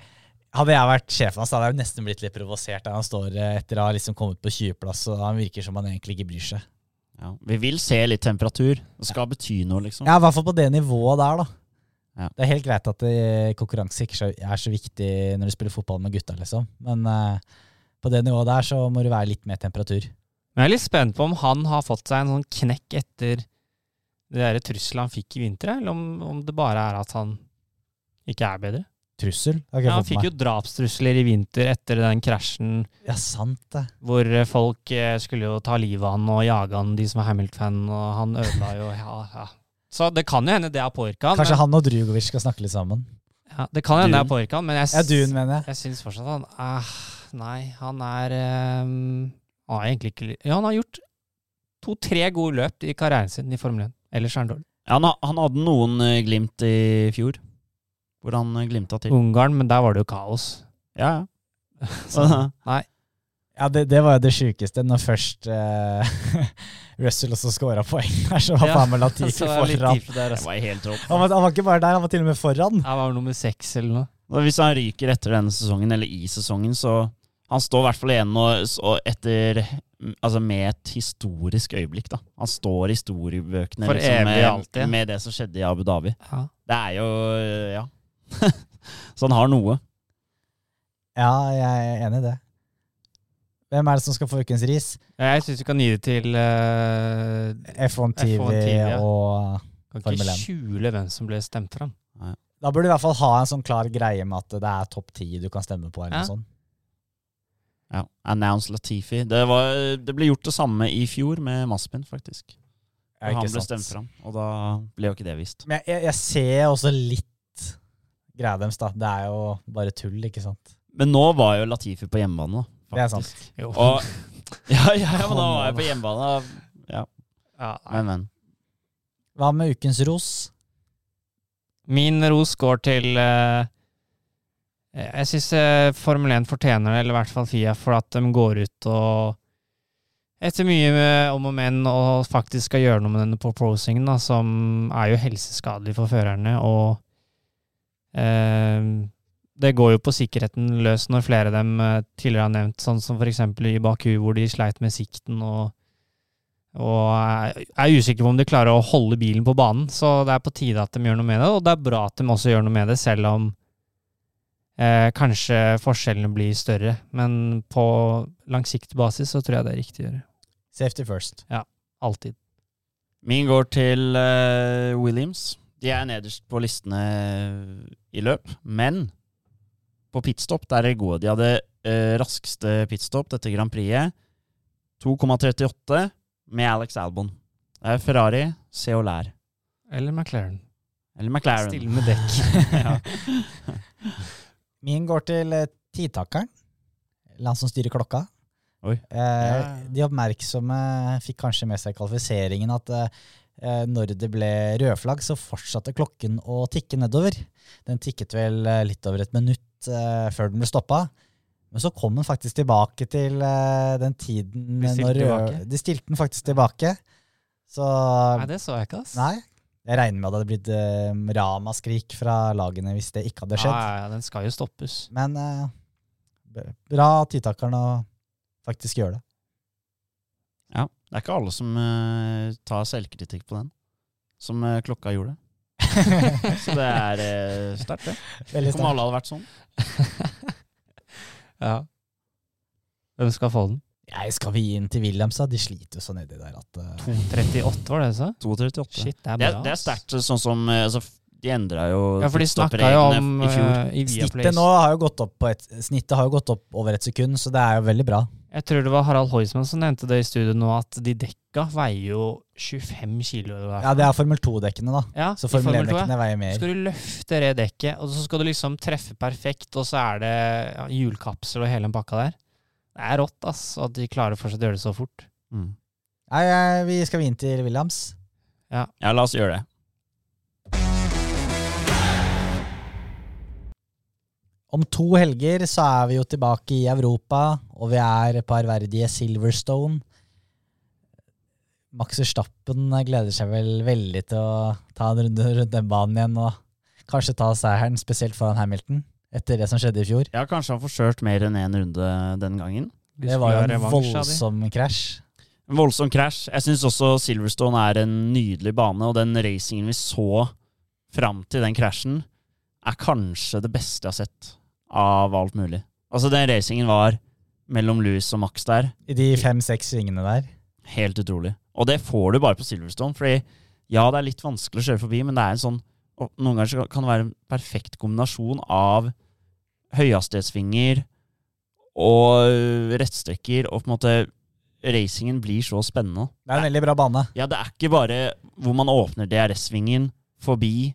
hadde jeg vært sjefen hans, hadde jeg nesten blitt litt provosert han står eh, etter å ha liksom kommet på 20-plass, og han virker som han egentlig ikke bryr seg.
Ja. Vi vil se litt temperatur. Det skal bety noe, liksom.
Ja, i hvert fall på det nivået der, da.
Ja.
Det er helt greit at konkurranse ikke er så viktig når du spiller fotball med gutta, liksom. Men uh, på det nivået der så må du være litt mer temperatur.
Men jeg er litt spent på om han har fått seg en sånn knekk etter det der trusselet han fikk i vinter, eller om, om det bare er at han ikke er bedre.
Trussel? Okay,
Ja, han fikk jo drapstrusler i vinter etter den krasjen.
Ja, sant det.
hvor eh, folk eh, skulle jo ta livet av han og jage han, de som er Hamilton-fan, og han ødela jo ja, ja, Så det kan jo hende det har påvirka han.
Kanskje
men,
han og Drugovic skal snakke litt sammen.
ja, det kan hende det har påvirka han, men jeg,
Ja, Dune, mener jeg.
jeg syns fortsatt han eh, Nei, han er eh, Han har egentlig ikke Ja, han har gjort to-tre gode løp i karrieren sin i Formel 1. Ellers er han dårlig.
Ja, han, han hadde noen eh, glimt i fjor, hvor han eh, glimta til.
Ungarn, men der var det jo kaos.
Ja, ja.
Så, nei.
Ja, det, det var jo det sjukeste, når først eh, Russell også scora poeng der, så var
Ja,
faen meg Latifi foran.
der, altså.
var helt rått.
Han var, han var ikke bare der, han var til og med foran.
Han var nummer seks eller noe.
Og Hvis han ryker etter denne sesongen, eller i sesongen, så Han står i hvert fall igjen og, og etter Altså med et historisk øyeblikk, da. Han står i historiebøkene
For
liksom,
evig
med,
alltid.
med det som skjedde i Abu Dhabi.
Ja.
Det er jo Ja. Så han har noe.
Ja, jeg er enig i det. Hvem er det som skal få ukens ris?
Jeg syns vi kan gi det til uh,
F1 TV,
F1 TV, ja.
og
Kan ikke
1.
skjule hvem som ble stemt fram.
Da burde du i hvert fall ha en sånn klar greie med at det er topp ti du kan stemme på. eller
Ja.
noe sånt.
Ja. Announce Latifi. Det, var, det ble gjort det samme i fjor med Maspin, faktisk.
Ja,
Og han ble
sant.
stemt fram, og da ble jo ikke det vist.
Men jeg, jeg, jeg ser også litt greia deres, da. Det er jo bare tull, ikke sant.
Men nå var jo Latifi på hjemmebane, da.
Det er sant.
Jo.
Og, ja, ja, ja, men da var jeg på hjemmebane. Ja,
ja,
men, men.
Hva med ukens ros?
Min ros går til uh, Jeg syns uh, Formel 1 fortjener det, eller i hvert fall Fia, for at de går ut og etter mye om og men og faktisk skal gjøre noe med denne proposingen, da, som er jo helseskadelig for førerne. Og eh, det går jo på sikkerheten løs når flere av dem eh, tidligere har nevnt, sånn som f.eks. i Baku, hvor de sleit med sikten og og er usikre på om de klarer å holde bilen på banen. Så det er på tide at de gjør noe med det, og det er bra at de også gjør noe med det, selv om eh, kanskje forskjellene blir større. Men på langsiktig basis så tror jeg det er riktig å gjøre.
Safety first.
Ja, Alltid.
Min går til uh, Williams. De er nederst på listene i løp, men på pitstop der er de gode. De hadde eh, raskeste pitstop, dette Grand Prixet. 2,38 med Alex Albon. Det er Ferrari, se og lær.
Eller McLaren.
Eller McLaren.
Stille med dekk.
Min går til eh, tidtakeren. Eller han som styrer klokka.
Oi.
Eh,
Ja.
De oppmerksomme fikk kanskje med seg kvalifiseringen at eh, når det ble rødflagg, så fortsatte klokken å tikke nedover. Den tikket vel eh, litt over et minutt eh, før den ble stoppa. Men så kom den faktisk tilbake til eh, den tiden
De stilte
når? De stilte den faktisk tilbake. Så
Nei, det så jeg ikke, ass.
Nei. Jeg regner med at det hadde blitt eh, ramaskrik fra lagene hvis det ikke hadde skjedd.
ja, ja, den skal jo stoppes.
Men eh, bra tidtakeren å faktisk gjøre det.
Ja. Det er ikke alle som uh, tar selvkritikk på den, som uh, klokka gjorde. Så det er uh, sterkt, det.
Veldig
Tenk om alle hadde vært sånn.
Ja. Hvem skal få den?
Jeg skal vi gi den til Williams, da? De sliter jo så nedi der at eh,
38, var det det du sa?
2,38.
Shit, det er bra.
Det, det er sterkt, sånn som altså, De endra jo
Ja, for de snakka jo om
i fjor.
i
Snittet nå har jo gått opp på et, snittet har jo gått opp over et sekund, så det er jo veldig bra.
Jeg tror det var Harald Heusmann som nevnte det i studio nå, at de dekka veier jo 25 kilo.
Ja, det er Formel 2-dekkene, da.
Ja,
Så Formel
Formel 2, ja.
1-dekkene veier mer.
Så Skal du løfte det dekket, og så skal du liksom treffe perfekt, og så er det ja, hjulkapsel og hele den pakka der. Det er rått, ass, at de klarer fortsatt å gjøre det så fort.
Mm.
Nei, eh, vi skal vi inn til Williams.
Ja, la oss gjøre det.
Om to helger så er vi jo tilbake i Europa, og vi er på ærverdige Silverstone. Max Verstappen gleder seg vel veldig til å ta en runde rundt den banen igjen og kanskje ta seieren, spesielt foran Hamilton, etter det som skjedde i fjor.
Ja, Kanskje han får kjørt mer enn én runde den gangen.
De
Det var jo en voldsom krasj.
En voldsom krasj. Jeg syns også Silverstone er en nydelig bane, og den racingen vi så fram til den krasjen, er kanskje det beste jeg har sett av alt mulig. Altså, den racingen var mellom Louis og Max der.
I de fem-seks svingene der.
Helt utrolig. Og det får du bare på Silverstone, fordi ja, det er litt vanskelig å kjøre forbi, men det er en sånn Noen ganger kan det være en perfekt kombinasjon av høyhastighetssvinger og rettstrekker og på en måte racingen blir så spennende.
Det er en veldig bra bane.
Ja, det er ikke bare hvor man åpner DRS-svingen, forbi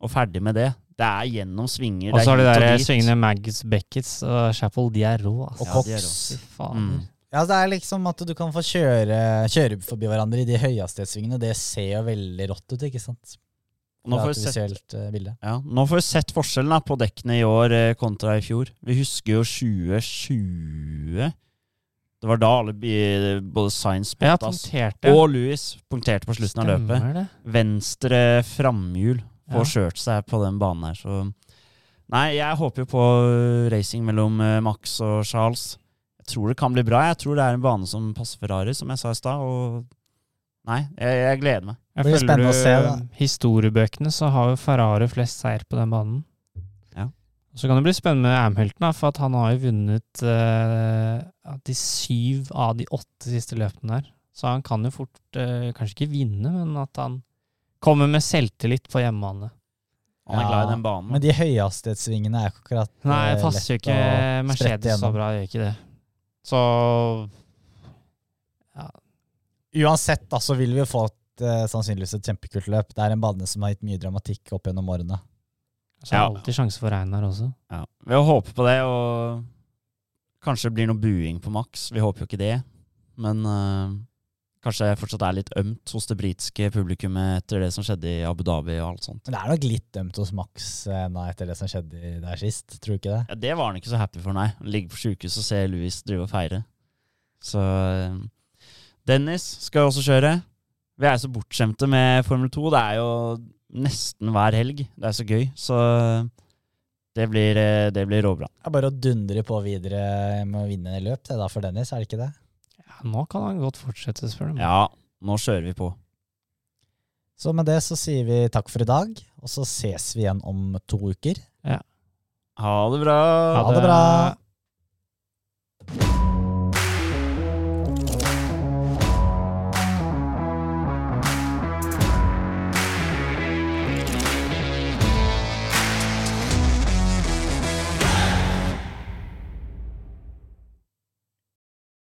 og ferdig med det. Det er gjennom svinger.
Og så har de der
svingende
svingene Mags Beckets og Chapel, de er rå,
Og
altså.
Ja, de er
Cox.
Fy.
Mm.
Ja, det er liksom at du kan få kjøre, kjøre forbi hverandre i de høyhastighetssvingene. Det ser jo veldig rått ut, ikke sant?
Nå får, vi sett,
eh,
ja, nå får vi sett forskjellen da, på dekkene i år eh, kontra i fjor. Vi husker jo 2020. Det var da alle både Science
Ja,
Bottas og Louis punkterte på slutten av løpet.
Det.
Venstre framhjul får
Ja.
kjørt seg på den banen her, så Nei, jeg håper jo på uh, racing mellom uh, Max og Charles. Jeg tror det kan bli bra. Jeg tror det er en bane som passer Ferrari, som jeg sa i stad. Og nei, jeg, jeg gleder meg.
Jeg
blir
spennende
spennende å se, da.
Historiebøkene så har jo Ferrari flest seier på den banen.
Ja.
Så kan det bli spennende med Amhelton, for at han har jo vunnet uh, de syv av de åtte siste løpene der. Så han kan jo fort uh, kanskje ikke vinne, men at han kommer med selvtillit på hjemmebane.
Han er
Ja,
glad i den banen.
Men de høyhastighetssvingene er akkurat
Nei,
eh,
det passer jo ikke Mercedes så bra, det gjør ikke det. Så
Uansett da, så vil vi få et, eh, sannsynligvis et kjempekult løp. Det er en bane som har gitt mye dramatikk opp gjennom årene.
så er
Ja.
alltid sjanse for regn her også.
Ja. Vi håper på det, og kanskje det blir noe buing på Max. Vi håper jo ikke det. Men uh, kanskje fortsatt er litt ømt hos det britiske publikummet etter det som skjedde i Abu Dhabi og alt sånt.
Men det er nok litt ømt hos Max eh, nå etter det som skjedde der sist. Tror du ikke det?
Ja, det var han ikke så happy for, nei. Han ligger på sjukehuset og ser Louis drive og feire. Så eh, Dennis skal jo også kjøre. Vi er så bortskjemte med Formel 2. Det er jo nesten hver helg. Det er så gøy. Så det blir, eh, det blir råbra.
Det er bare å dundre på videre med å vinne løp det da for Dennis, er det ikke det?
Nå kan han godt fortsette, spør du meg.
Ja, nå kjører vi på.
Så med det så sier vi takk for i dag, og så ses vi igjen om to uker. Ja.
Ha det bra.
Ha det, ha det bra.